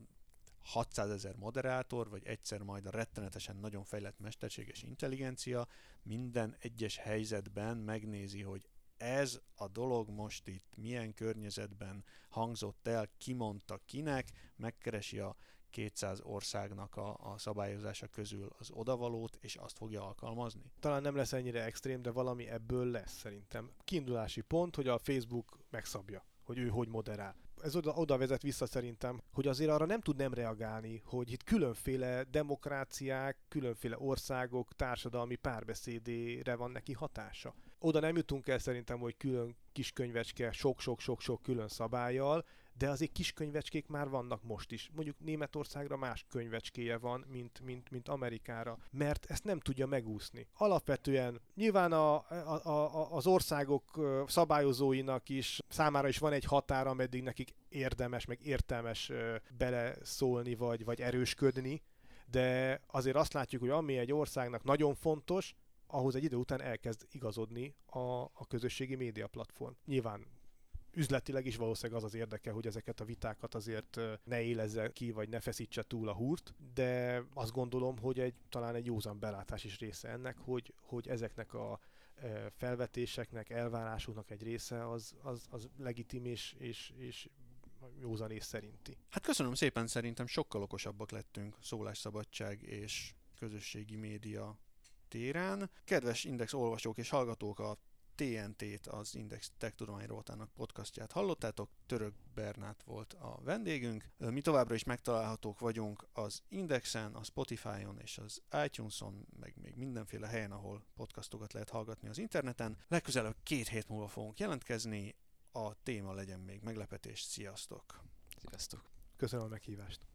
600 ezer moderátor, vagy egyszer majd a rettenetesen nagyon fejlett mesterséges intelligencia minden egyes helyzetben megnézi, hogy ez a dolog most itt milyen környezetben hangzott el, kimondta kinek, megkeresi a 200 országnak a, a szabályozása közül az odavalót, és azt fogja alkalmazni. Talán nem lesz ennyire extrém, de valami ebből lesz szerintem. Kiindulási pont, hogy a Facebook megszabja hogy ő hogy moderál. Ez oda, oda vezet vissza szerintem, hogy azért arra nem tud nem reagálni, hogy itt különféle demokráciák, különféle országok társadalmi párbeszédére van neki hatása. Oda nem jutunk el szerintem, hogy külön kiskönyvecske sok-sok-sok-sok külön szabályjal, de azért kis könyvecskék már vannak most is. Mondjuk Németországra más könyvecskéje van, mint, mint, mint Amerikára, mert ezt nem tudja megúszni. Alapvetően nyilván a, a, a, az országok szabályozóinak is számára is van egy határ, ameddig nekik érdemes, meg értelmes beleszólni, vagy, vagy erősködni, de azért azt látjuk, hogy ami egy országnak nagyon fontos, ahhoz egy idő után elkezd igazodni a, a közösségi média platform. Nyilván üzletileg is valószínűleg az az érdeke, hogy ezeket a vitákat azért ne élezze ki, vagy ne feszítse túl a húrt, de azt gondolom, hogy egy, talán egy józan belátás is része ennek, hogy, hogy ezeknek a felvetéseknek, elvárásoknak egy része az, az, az legitim és, és, és józanész szerinti. Hát köszönöm szépen, szerintem sokkal okosabbak lettünk szólásszabadság és közösségi média téren. Kedves Index olvasók és hallgatók, a TNT-t, az Index Tech Tudomány Rovatának podcastját hallottátok, Török Bernát volt a vendégünk. Mi továbbra is megtalálhatók vagyunk az Indexen, a Spotify-on és az iTunes-on, meg még mindenféle helyen, ahol podcastokat lehet hallgatni az interneten. Legközelebb két hét múlva fogunk jelentkezni, a téma legyen még meglepetés. Sziasztok! Sziasztok! Köszönöm a meghívást!